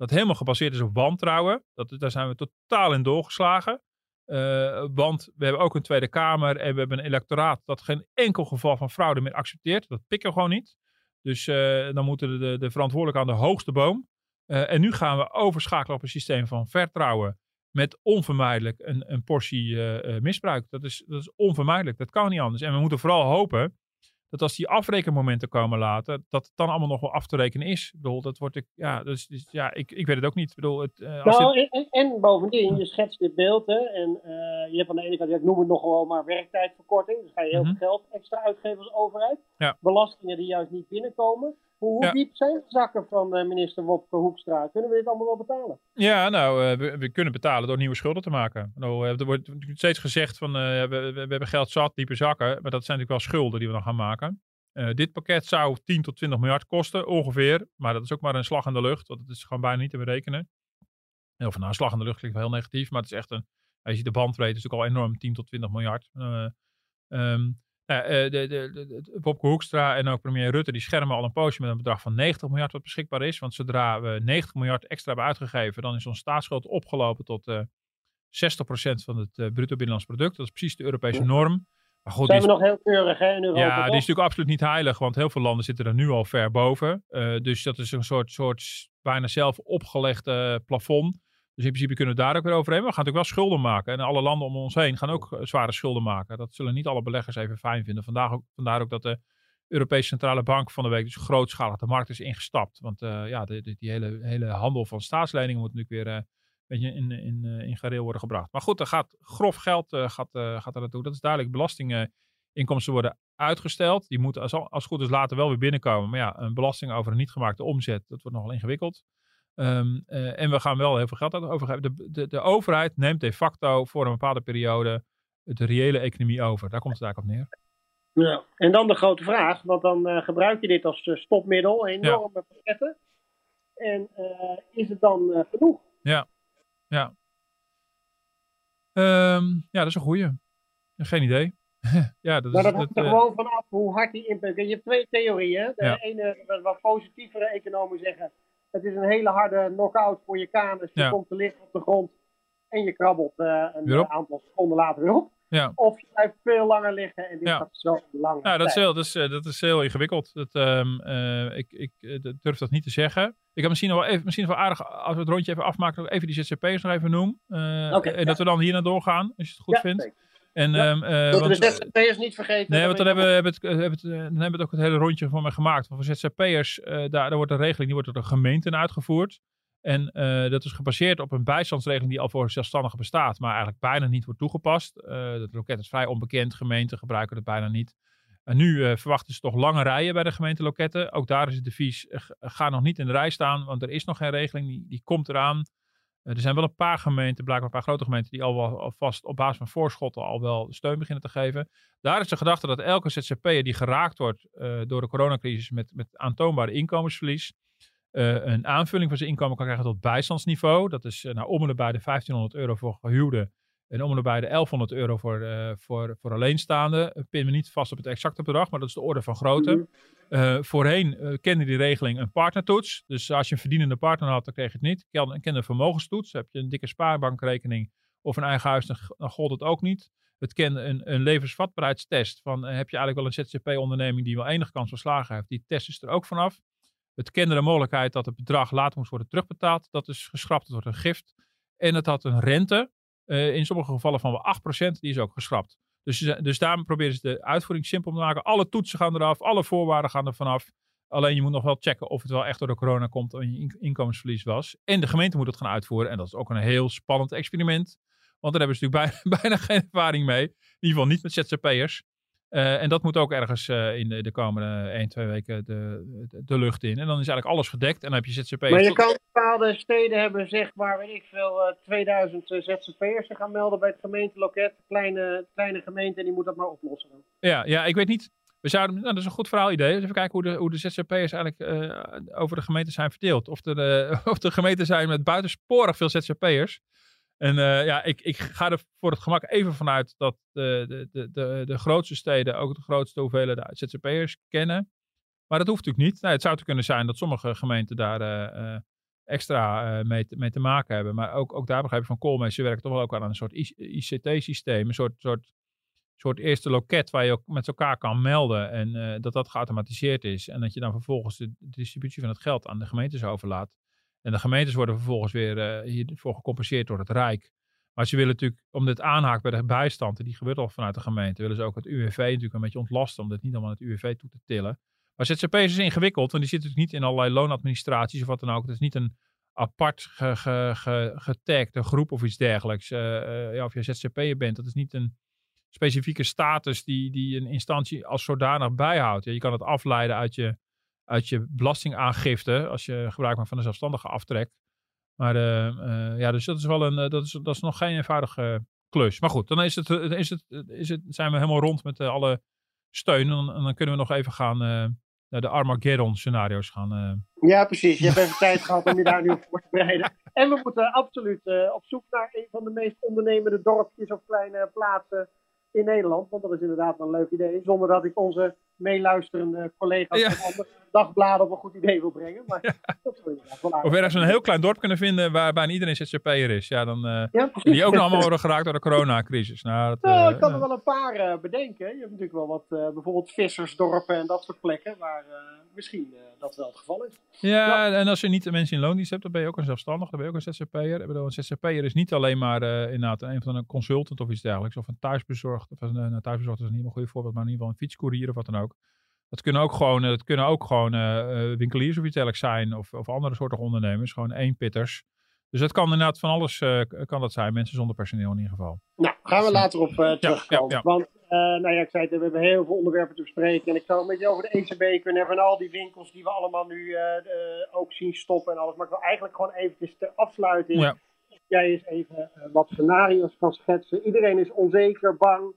S3: dat helemaal gebaseerd is op wantrouwen. Dat, daar zijn we totaal in doorgeslagen. Eh, want we hebben ook een Tweede Kamer en we hebben een electoraat dat geen enkel geval van fraude meer accepteert. Dat pikken we gewoon niet. Dus eh, dan moeten de, de verantwoordelijken aan de hoogste boom. Eh, en nu gaan we overschakelen op een systeem van vertrouwen. Met onvermijdelijk een, een portie misbruik. Dat is, dat is onvermijdelijk. Dat kan niet anders. En we moeten vooral hopen dat als die afrekenmomenten komen later, dat het dan allemaal nog wel af te rekenen is. Ik bedoel, dat wordt ik, ja, dus, dus, ja ik, ik weet het ook niet. Ik bedoel, het, eh, als
S2: Nou,
S3: dit-
S2: en, en, en bovendien, je schetst dit beeld, hè, en eh, je hebt aan de ene kant, ik noem het nog gewoon maar werktijdverkorting. Dus ga je heel
S3: Mhm.
S2: veel geld extra uitgeven als overheid.
S3: Ja.
S2: Belastingen die juist niet binnenkomen. Hoe, hoe
S3: Ja.
S2: diep zijn de zakken van eh, minister Wopke Hoekstra? Kunnen we dit allemaal wel betalen?
S3: Ja, nou, eh, we, we kunnen betalen door nieuwe schulden te maken. Nou, er wordt steeds gezegd van we, we, we hebben geld zat, diepe zakken. Maar dat zijn natuurlijk wel schulden die we dan gaan maken. Dit pakket zou 10 tot 20 miljard kosten, ongeveer. Maar dat is ook maar een slag in de lucht, want het is gewoon bijna niet te berekenen. Of nou, een slag in de lucht klinkt wel heel negatief, maar het is echt een... Als je de bandbreedte is natuurlijk al enorm, 10 tot 20 miljard. Ehm, nou eh, de, de, de, Hoekstra en ook premier Rutte, die schermen al een poosje met een bedrag van 90 miljard wat beschikbaar is. Want zodra we 90 miljard extra hebben uitgegeven, dan is onze staatsschuld opgelopen tot eh 60% van het eh, bruto binnenlands product. Dat is precies de Europese norm. Maar goed, die
S2: Zijn
S3: is,
S2: we nog heel keurig hè, in Europa?
S3: ja, die
S2: toch?
S3: is natuurlijk absoluut niet heilig, want heel veel landen zitten er nu al ver boven. Eh, dus dat is een soort, soort bijna zelf opgelegde plafond. Dus in principe kunnen we daar ook weer overheen. Maar we gaan natuurlijk wel schulden maken. En alle landen om ons heen gaan ook eh, zware schulden maken. Dat zullen niet alle beleggers even fijn vinden. Vandaar ook, vandaar ook dat de Europese Centrale Bank van de week dus grootschalig de markt is ingestapt. Want eh, ja, de, die hele, hele handel van staatsleningen moet natuurlijk weer eh, een beetje in, in, in gareel worden gebracht. Maar goed, er gaat grof geld gaat, gaat er naartoe. Dat is duidelijk. Belastinginkomsten worden uitgesteld. Die moeten als, als goed is later wel weer binnenkomen. Maar ja, een belasting over een niet gemaakte omzet, dat wordt nogal ingewikkeld. Ehm, eh, en we gaan wel heel veel geld overgeven. De, de, de overheid neemt de facto voor een bepaalde periode de reële economie over. Daar komt het eigenlijk op neer.
S2: Ja. En dan de grote vraag, want dan eh, gebruik je dit als eh, stopmiddel, enorme pakketten. En is het dan genoeg?
S3: Ehm, ja, dat is een goeie. Geen idee. ja, dat
S2: Maar
S3: is,
S2: dat hangt er gewoon vanaf hoe hard die impact is. Je hebt twee theorieën. De
S3: Ja.
S2: ene, wat positievere economen zeggen, het is een hele harde knock-out voor je kanus. Je
S3: Ja.
S2: komt te liggen op de grond en je krabbelt eh, een aantal seconden later weer op.
S3: Ja.
S2: Of je blijft veel langer liggen en dit
S3: Ja.
S2: gaat zo lang.
S3: Ja, dat is heel, dat is, eh, dat is heel ingewikkeld. Dat, ehm, eh, ik ik durf dat niet te zeggen. Ik heb misschien nog wel even, misschien wel aardig, als we het rondje even afmaken, nog even die ZZP'ers nog even noemen. En
S2: ja.
S3: dat we dan hier naar doorgaan, als je het goed vindt.
S2: zeker.
S3: En,
S2: Ja.
S3: ehm, eh,
S2: Dat we
S3: want-
S2: de ZZP'ers niet vergeten.
S3: Nee, want dan
S2: ben
S3: hebben, hebben, het, hebben, het, eh, dan hebben we het ook het hele rondje voor mij gemaakt. Want voor ZZP'ers, eh daar, daar wordt een regeling, die wordt door de gemeenten uitgevoerd. En eh, dat is gebaseerd op een bijstandsregeling die al voor zelfstandigen bestaat, maar eigenlijk bijna niet wordt toegepast. Eh dat loket is vrij onbekend, gemeenten gebruiken het bijna niet. En nu eh, verwachten ze toch lange rijen bij de gemeenteloketten. Ook daar is het devies, eh, g- ga nog niet in de rij staan, want er is nog geen regeling, die, die komt eraan. Eh, er zijn wel een paar gemeenten, blijkbaar een paar grote gemeenten, die al wel alvast op basis van voorschotten al wel steun beginnen te geven. Daar is de gedachte dat elke ZZP'er die geraakt wordt eh, door de coronacrisis met, met aantoonbare inkomensverlies, eh, een aanvulling van zijn inkomen kan krijgen tot bijstandsniveau. Dat is nou, om en nabij de 1500 euro voor gehuwden en om en nabij de 1100 euro voor, voor, voor alleenstaanden. Pin me niet vast op het exacte bedrag, maar dat is de orde van grootte. Eh, voorheen eh, kende die regeling een partnertoets. Dus als je een verdienende partner had, dan kreeg je het niet. Ken- kende een vermogenstoets. Heb je een dikke spaarbankrekening of een eigen huis, dan, gold het ook niet. Het kende een, een levensvatbaarheidstest. Van, eh, heb je eigenlijk wel een ZZP-onderneming die wel enige kans van slagen heeft. Die test is er ook vanaf. Het kende de mogelijkheid dat het bedrag later moest worden terugbetaald. Dat is geschrapt, het wordt een gift. En het had een rente, in sommige gevallen van wel 8%, die is ook geschrapt. Dus, dus daarom proberen ze de uitvoering simpel te maken. Alle toetsen gaan eraf, alle voorwaarden gaan er vanaf. Alleen je moet nog wel checken of het wel echt door de corona komt en je inkomensverlies was. En de gemeente moet het gaan uitvoeren. En dat is ook een heel spannend experiment. Want daar hebben ze natuurlijk bijna, bijna geen ervaring mee. In ieder geval niet met ZZP'ers. Uh, en dat moet ook ergens uh, in de, de, komende 1, 2 weken de, de, de, lucht in. En dan is eigenlijk alles gedekt. En dan heb je ZZP'ers.
S2: Maar je kan bepaalde steden hebben, zeg maar, weet ik veel, uh, 2000 ZZP'ers gaan melden bij het gemeenteloket. Kleine, kleine gemeente, die moet dat maar oplossen.
S3: Ja, ja, ik weet niet. We zouden, nou, dat is een goed verhaal idee. Dus even kijken hoe de, hoe de ZZP'ers eigenlijk uh, over de gemeente zijn verdeeld. Of, er, of de gemeenten zijn met buitensporig veel ZZP'ers. En uh, ja, ik, ik ga er voor het gemak even vanuit dat de, de, de, de, de grootste steden ook de grootste hoeveelheden ZZP'ers kennen. Maar dat hoeft natuurlijk niet. Nou, het zou te kunnen zijn dat sommige gemeenten daar uh, extra mee, te, mee te maken hebben. Maar ook, ook daar begrijp ik van Koolmees, ze werken toch wel ook aan een soort ICT-systeem. Een soort, soort, soort eerste loket waar je ook met elkaar kan melden. En dat dat geautomatiseerd is. En dat je dan vervolgens de distributie van het geld aan de gemeentes overlaat. En de gemeentes worden vervolgens weer uh, hiervoor gecompenseerd door het Rijk. Maar ze willen natuurlijk, om dit aanhaakt bij de bijstand, en die gebeurt al vanuit de gemeente, willen ze ook het UWV natuurlijk een beetje ontlasten, om dit niet allemaal het UWV toe te tillen. Maar ZZP is ingewikkeld, want die zit natuurlijk niet in allerlei loonadministraties of wat dan ook. Het is niet een apart ge, ge, ge, getagde groep of iets dergelijks. Uh, uh, ja, of je ZZP'er bent, dat is niet een specifieke status die, die een instantie als zodanig bijhoudt. Ja, je kan het afleiden uit je uit je belastingaangifte als je gebruik maakt van een zelfstandige aftrek. Maar uh, ja, dus dat is wel een, uh, dat, is, dat is nog geen eenvoudige klus. Maar goed, dan is het, is het, is het, zijn we helemaal rond met alle steun. En dan, en dan, kunnen we nog even gaan naar de Armageddon scenario's gaan.
S2: Ja, precies. Je hebt even tijd gehad om je daar nu voor te bereiden. En we moeten absoluut op zoek naar een van de meest ondernemende dorpjes of kleine plaatsen in Nederland. Want dat is inderdaad een leuk idee. Zonder dat ik onze meeluisterende collega's van andere dagbladen op een goed idee wil brengen. Maar dat
S3: Of ergens een heel klein dorp kunnen vinden waar bijna iedereen ZZP'er is. Ja, dan, uh, die ook nog allemaal worden geraakt door de coronacrisis. Nou, dat,
S2: nou, ik kan er wel een paar uh, bedenken. Je hebt natuurlijk wel wat, uh, bijvoorbeeld vissersdorpen en dat soort plekken waar misschien dat wel het geval is.
S3: Ja, en als je niet de mensen in loondienst hebt, dan ben je ook een zelfstandig, dan ben je ook een ZZP'er. Ik bedoel, een ZZP'er is niet alleen maar inderdaad een van een consultant of iets dergelijks, of een thuisbezorgd, of een, een thuisbezorgd is niet een goede voorbeeld, maar in ieder geval een fietscourier of wat dan ook. Dat kunnen ook gewoon, dat kunnen ook gewoon uh, winkeliers of iets dergelijks zijn. Of, of andere soorten ondernemers. Gewoon één pitters. Dus dat kan inderdaad van alles uh, kan dat zijn. Mensen zonder personeel in ieder geval.
S2: Nou, gaan we later op uh, terugkomen. Ja, ja, Want, nou ja, ik zei het, we hebben heel veel onderwerpen te bespreken. En ik zou een beetje over de ECB kunnen hebben. En al die winkels die we allemaal nu ook zien stoppen en alles. Maar ik wil eigenlijk gewoon eventjes ter afsluiting. Jij eens even wat scenario's kan schetsen. Iedereen is onzeker, bang.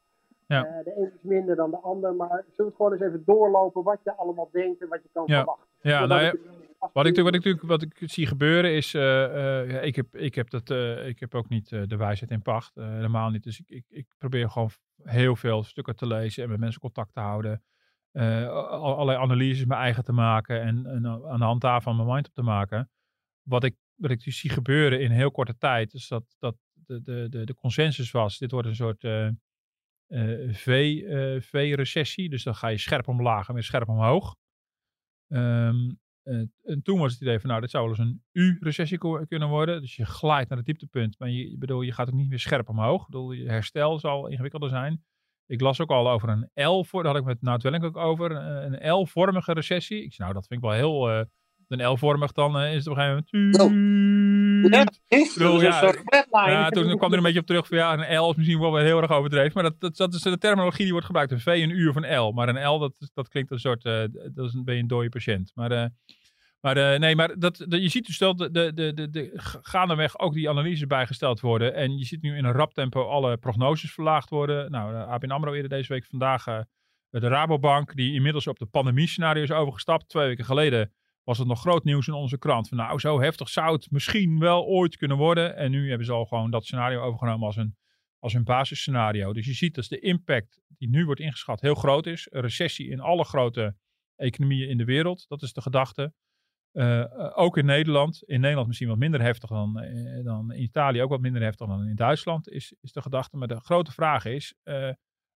S2: Ja. Uh, de een is minder dan de ander, maar zullen we gewoon eens even doorlopen wat je allemaal denkt en wat je kan verwachten.
S3: Ja, nou ja, wat ik, wat, ik, wat ik zie gebeuren is, uh, uh, ik, heb, ik, heb dat, ik heb ook niet de wijsheid in pacht, helemaal niet. Dus ik, ik, ik, probeer gewoon heel veel stukken te lezen en met mensen contact te houden. allerlei analyses mijn eigen te maken en, en aan de hand daarvan mijn mind op te maken. Wat ik, wat ik dus zie gebeuren in heel korte tijd, is dat, dat de, de, de, de consensus was, dit wordt een soort V-recessie. dus dan ga je scherp omlaag en weer scherp omhoog. Um, en toen was het idee van, nou, dit zou wel eens een U-recessie kunnen worden. Dus je glijdt naar het dieptepunt, maar je, bedoel, je gaat ook niet meer scherp omhoog. Ik bedoel, je herstel zal ingewikkelder zijn. Ik las ook al over een L, voor, daar had ik met Nout ook over, een L-vormige recessie. Ik zei, nou, dat vind ik wel heel, een L-vormig, dan is het op een gegeven moment...
S2: Ja, bedoel, ja,
S3: ja, toen kwam er een beetje op terug van ja, een L is misschien wel heel erg overdreven. Maar dat, dat, dat is de terminologie die wordt gebruikt. Een V, een U of een L. Maar een L, dat, dat klinkt een soort, uh, dat is, ben je een dode patiënt. Maar, uh, maar uh, nee, maar dat, je ziet dus dat de, de, de, de, de, gaandeweg ook die analyses bijgesteld worden. En je ziet nu in een rap tempo alle prognoses verlaagd worden. Nou, ABN AMRO eerder deze week vandaag de Rabobank, die inmiddels op de pandemie-scenario is overgestapt. Twee weken geleden was het nog groot nieuws in onze krant. Van nou, zo heftig zou het misschien wel ooit kunnen worden. En nu hebben ze al gewoon dat scenario overgenomen als een, als een basisscenario. Dus je ziet dat de impact die nu wordt ingeschat heel groot is. Een recessie in alle grote economieën in de wereld. Dat is de gedachte. Uh, ook in Nederland. In Nederland misschien wat minder heftig dan, uh, dan in Italië. Ook wat minder heftig dan in Duitsland is, is de gedachte. Maar de grote vraag is,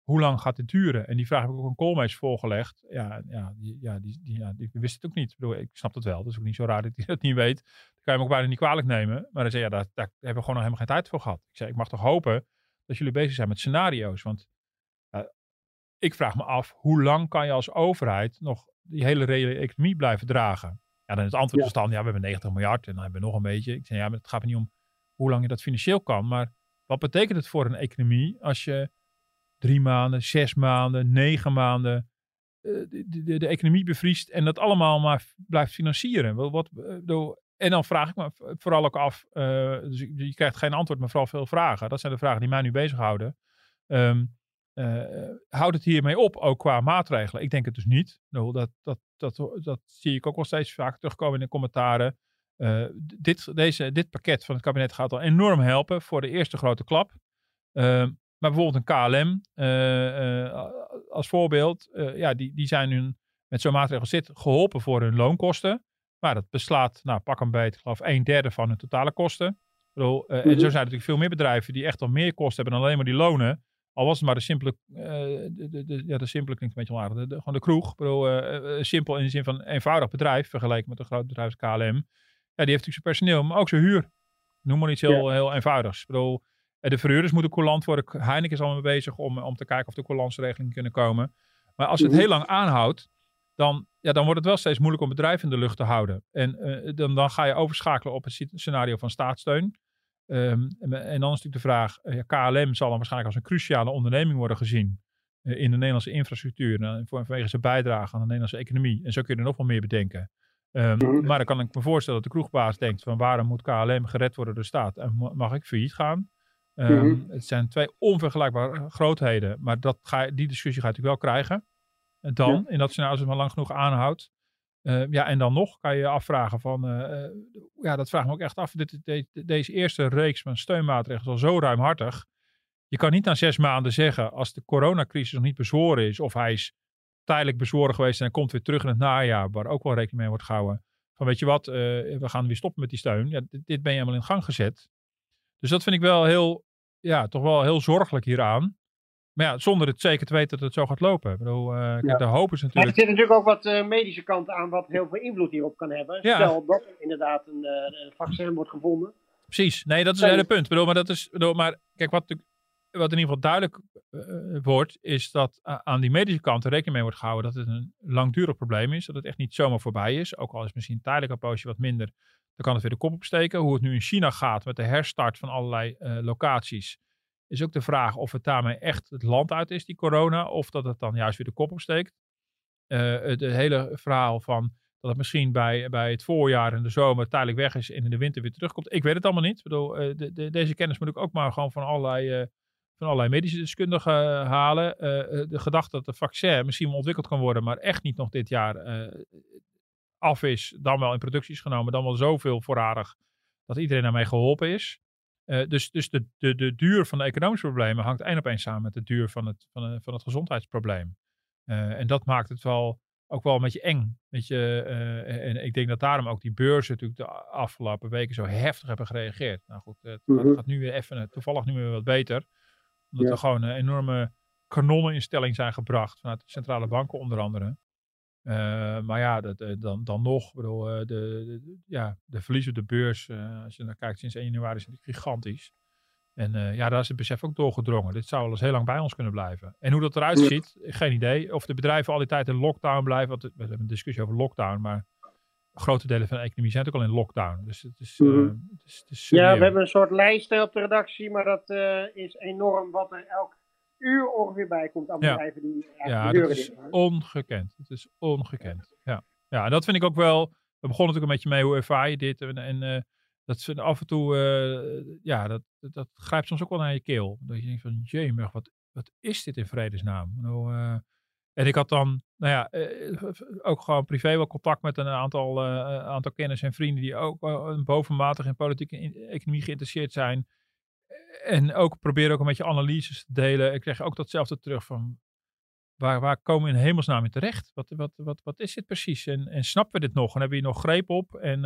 S3: hoe lang gaat dit duren? En die vraag heb ik ook een Koolmees voorgelegd. Ja, ja, die, ja, die, die, ja, die wist het ook niet. Ik, bedoel, ik snap het wel. Dat is ook niet zo raar dat hij dat niet weet. Dan kan je hem ook bijna niet kwalijk nemen. Maar dan zei ja, daar, daar hebben we gewoon nog helemaal geen tijd voor gehad. Ik zei, ik mag toch hopen dat jullie bezig zijn met scenario's. Want uh, ik vraag me af, hoe lang kan je als overheid nog die hele reële economie blijven dragen? Ja, dan het antwoord ja. dan, ja, we hebben 90 miljard en dan hebben we nog een beetje. Ik zeg, ja, maar het gaat niet om hoe lang je dat financieel kan, maar wat betekent het voor een economie als je drie maanden, zes maanden, negen maanden de, de, de, economie bevriest en dat allemaal maar blijft financieren? Wat, wat, en dan vraag ik me vooral ook af, uh, dus je, krijgt geen antwoord, maar vooral veel vragen. Dat zijn de vragen die mij nu bezighouden. Um, houdt het hiermee op, ook qua maatregelen? Ik denk het dus niet. Nou, dat, dat, dat, dat zie ik ook wel steeds vaak terugkomen in de commentaren. Dit, deze, dit pakket van het kabinet gaat al enorm helpen voor de eerste grote klap. Uh, maar bijvoorbeeld een KLM als voorbeeld, ja, die, die zijn nu met zo'n maatregel zit geholpen voor hun loonkosten. Maar dat beslaat, nou pak een beetje, ik geloof een derde van hun totale kosten. Bedoel, uh, En zo mhm. zijn er natuurlijk veel meer bedrijven die echt al meer kosten hebben dan alleen maar die lonen. Al was het maar de simpele, de, de, ja, de simpele klinkt een beetje onaardig, de, gewoon de kroeg. Bedoel, uh, simpel in de zin van een eenvoudig bedrijf vergeleken met een groot bedrijf als KLM. Ja, die heeft natuurlijk zijn personeel, maar ook zijn huur. Noem maar iets heel, heel eenvoudigs. Bedoel, de verhuurders moeten coulant worden. Heineken is allemaal bezig om, om te kijken of er coulansregelingen kunnen komen. Maar als het mhm. heel lang aanhoudt, dan, ja, dan wordt het wel steeds moeilijk om bedrijven in de lucht te houden. En uh, dan, dan ga je overschakelen op het scenario van staatssteun. Um, en, en, dan is natuurlijk de vraag, uh, ja, KLM zal dan waarschijnlijk als een cruciale onderneming worden gezien uh, in de Nederlandse infrastructuur, uh, vanwege zijn bijdrage aan de Nederlandse economie. En zo kun je er nog wel meer bedenken. Um, maar dan kan ik me voorstellen dat de kroegbaas denkt van waarom moet KLM gered worden door de staat en mag ik failliet gaan? Um, Het zijn twee onvergelijkbare grootheden, maar dat ga, die discussie ga je natuurlijk wel krijgen dan, in dat scenario als het maar lang genoeg aanhoudt. Uh, ja, en dan nog kan je je afvragen van, uh, ja, dat vraag me ook echt af. Dit, dit, deze eerste reeks van steunmaatregelen is al zo ruimhartig. Je kan niet na zes maanden zeggen, als de coronacrisis nog niet bezworen is, of hij is tijdelijk bezworen geweest en hij komt weer terug in het najaar, waar ook wel rekening mee wordt gehouden. Van weet je wat, we gaan weer stoppen met die steun. Ja, dit, dit ben je helemaal in gang gezet. Dus dat vind ik wel heel, ja, toch wel heel zorgelijk hieraan. Maar ja, zonder het zeker te weten dat het zo gaat lopen. Ik bedoel, uh, de hoop is natuurlijk...
S2: er zit natuurlijk ook wat uh, medische kant aan wat heel veel invloed hierop kan hebben. Stel dat er inderdaad een, uh, een, vaccin wordt gevonden.
S3: Precies, nee, dat is het hele punt. Ik bedoel, maar, dat is, bedoel, maar kijk, wat, wat in ieder geval duidelijk wordt, is dat aan die medische kant er rekening mee wordt gehouden dat het een langdurig probleem is. Dat het echt niet zomaar voorbij is. Ook al is misschien tijdelijk een poosje wat minder, dan kan het weer de kop opsteken. Hoe het nu in China gaat met de herstart van allerlei locaties is ook de vraag of het daarmee echt het land uit is, die corona, of dat het dan juist weer de kop opsteekt. Uh, het, hele verhaal van dat het misschien bij, bij het voorjaar en de zomer tijdelijk weg is en in de winter weer terugkomt. Ik weet het allemaal niet. Ik bedoel, uh, de, de, deze kennis moet ik ook maar gewoon van allerlei, van allerlei medische deskundigen halen. de gedachte dat de vaccin misschien ontwikkeld kan worden, maar echt niet nog dit jaar af is, dan wel in productie is genomen, dan wel zoveel voorradig dat iedereen daarmee geholpen is. Uh, dus dus de, de, de duur van de economische problemen hangt één op één samen met de duur van het, van, uh, van het gezondheidsprobleem. Uh, en dat maakt het wel ook wel een beetje eng. Weet je, en ik denk dat daarom ook die beurzen natuurlijk de afgelopen weken zo heftig hebben gereageerd. Nou goed, het mm -hmm. gaat, nu weer even, toevallig nu weer wat beter. Omdat ja. er gewoon een enorme kanonneninstelling zijn gebracht vanuit de centrale banken onder andere. Uh, maar ja, dat, uh, dan, dan nog, bedoel, uh, de, de, ja, de verlies op de beurs, als je naar kijkt sinds 1 januari, is natuurlijk gigantisch. En ja, daar is het besef ook doorgedrongen. Dit zou wel eens heel lang bij ons kunnen blijven. En hoe dat eruit ziet, geen idee. Of de bedrijven al die tijd in lockdown blijven. Want we hebben een discussie over lockdown, maar grote delen van de economie zijn ook al in lockdown. Dus het is,
S2: mm het is, het is Ja, we hebben een soort lijst op de redactie, maar dat is enorm wat er elk uur ongeveer bij komt aan bedrijven ja. die
S3: Ja, dat is ongekend. Het is ongekend. Ja. ja, en dat vind ik ook wel. We begonnen natuurlijk een beetje mee, hoe ervaar je dit? En, en uh, dat af en toe, uh, ja, dat, dat, grijpt soms ook wel naar je keel. Dat je denkt van, jemig, wat, wat is dit in vredesnaam? Nou, uh, en ik had dan, nou ja, ook gewoon privé wel contact met een aantal, aantal kennis en vrienden die ook bovenmatig in politieke economie geïnteresseerd zijn en ook probeer ook een beetje analyses te delen. Ik krijg ook datzelfde terug van waar, waar komen we in hemelsnaam in terecht? Wat, wat, wat, wat is dit precies? En, en snappen we dit nog? En hebben we hier nog greep op? En,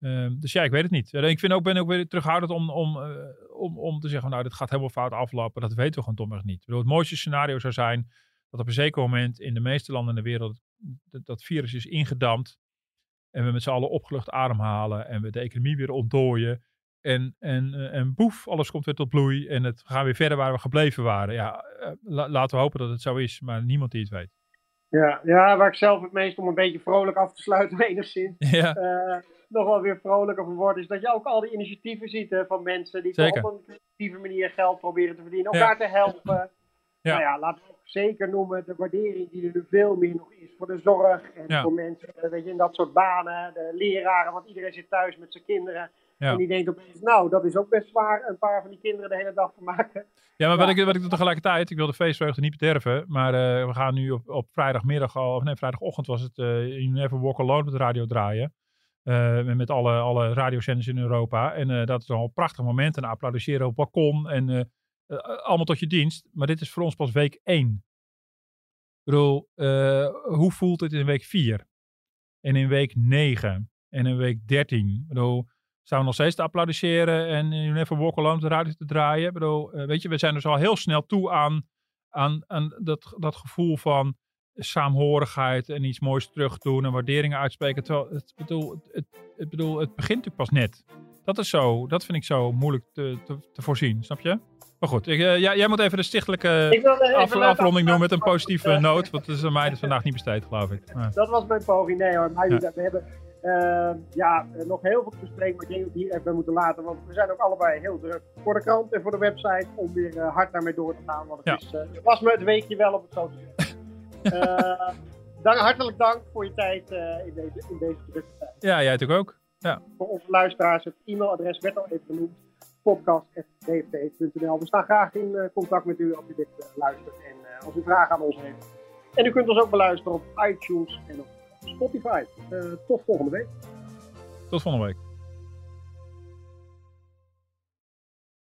S3: uh, dus ja, ik weet het niet. Ik vind ook, ben ook weer terughoudend om, om, uh, om, om te zeggen, nou, dit gaat helemaal fout aflopen. Dat weten we gewoon domweg niet. Bedoel, het mooiste scenario zou zijn dat op een zeker moment in de meeste landen in de wereld dat, dat virus is ingedampt. En we met z'n allen opgelucht ademhalen en we de economie weer ontdooien. En, en, eh, en boef, alles komt weer tot bloei. En het gaan weer verder waar we gebleven waren. Ja, uh, laten we hopen dat het zo is, maar niemand die het weet.
S2: Ja, ja, waar ik zelf het meest om een beetje vrolijk af te sluiten, enigszins.
S3: Ja,
S2: eh, nog wel weer vrolijker van wordt, is dat je ook al die initiatieven ziet hè, van mensen die op een creatieve manier geld proberen te verdienen,
S3: Ja.
S2: elkaar te helpen.
S3: Ja.
S2: Nou ja, laten we ook zeker noemen de waardering die er nu veel meer nog is voor de zorg en
S3: Ja.
S2: voor mensen eh, weet je, in dat soort banen, de leraren, want iedereen zit thuis met zijn kinderen.
S3: Ja.
S2: En die denkt opeens, nou, dat is ook best zwaar, een paar van die kinderen de hele dag vermaken.
S3: ja maar wat, ik, wat ik doe tegelijkertijd, ik wil de feestvreugde niet bederven, maar eh, we gaan nu op, op vrijdagmiddag al, of nee, vrijdagochtend was het You Never Walk Alone op de radio draaien. Eh, met- met alle, alle radiozenders in Europa. En dat is al een prachtig moment. En applaudisseren op het balkon. En allemaal tot je dienst. Maar dit is voor ons pas week 1. Ik bedoel, hoe voelt het in week 4? En in week 9? En in week 13? Ik bedoel, staan we nog steeds te applaudisseren en You Never Walk Alone op de radio te draaien? Ik bedoel, eh, weet je, we zijn dus al heel snel toe aan, aan, aan dat, dat gevoel van saamhorigheid en iets moois terug doen en waarderingen uitspreken. Terwijl, het, bedoel, het, het, het, bedoel, het begint natuurlijk pas net. Dat is zo, dat vind ik zo moeilijk te, te, te voorzien, snap je? Maar goed, ik, eh, jij, jij moet even de stichtelijke
S2: wil
S3: af, afronding doen met een positieve noot. Want dat is aan mij dus vandaag niet besteed, geloof ik. Maar,
S2: Dat was mijn poging. Nee hoor, maar
S3: Ja.
S2: we hebben eh, ja, nog heel veel te bespreken. Maar ik denk dat we hier even moeten laten. Want we zijn ook allebei heel druk voor de krant en voor de website. Om weer eh, hard daarmee door te gaan. Want het,
S3: Ja.
S2: is, eh, het was me het weekje wel op het zo dank, hartelijk dank voor je tijd in deze, in deze drukke tijd.
S3: ja, jij natuurlijk ook.
S2: Voor onze luisteraars, het e-mailadres werd al even genoemd. podcast.dft.nl We staan graag in contact met u als u dit luistert. En als u vragen aan ons heeft. En u kunt ons ook beluisteren op iTunes en op Spotify. Eh, tot volgende week.
S3: Tot volgende week.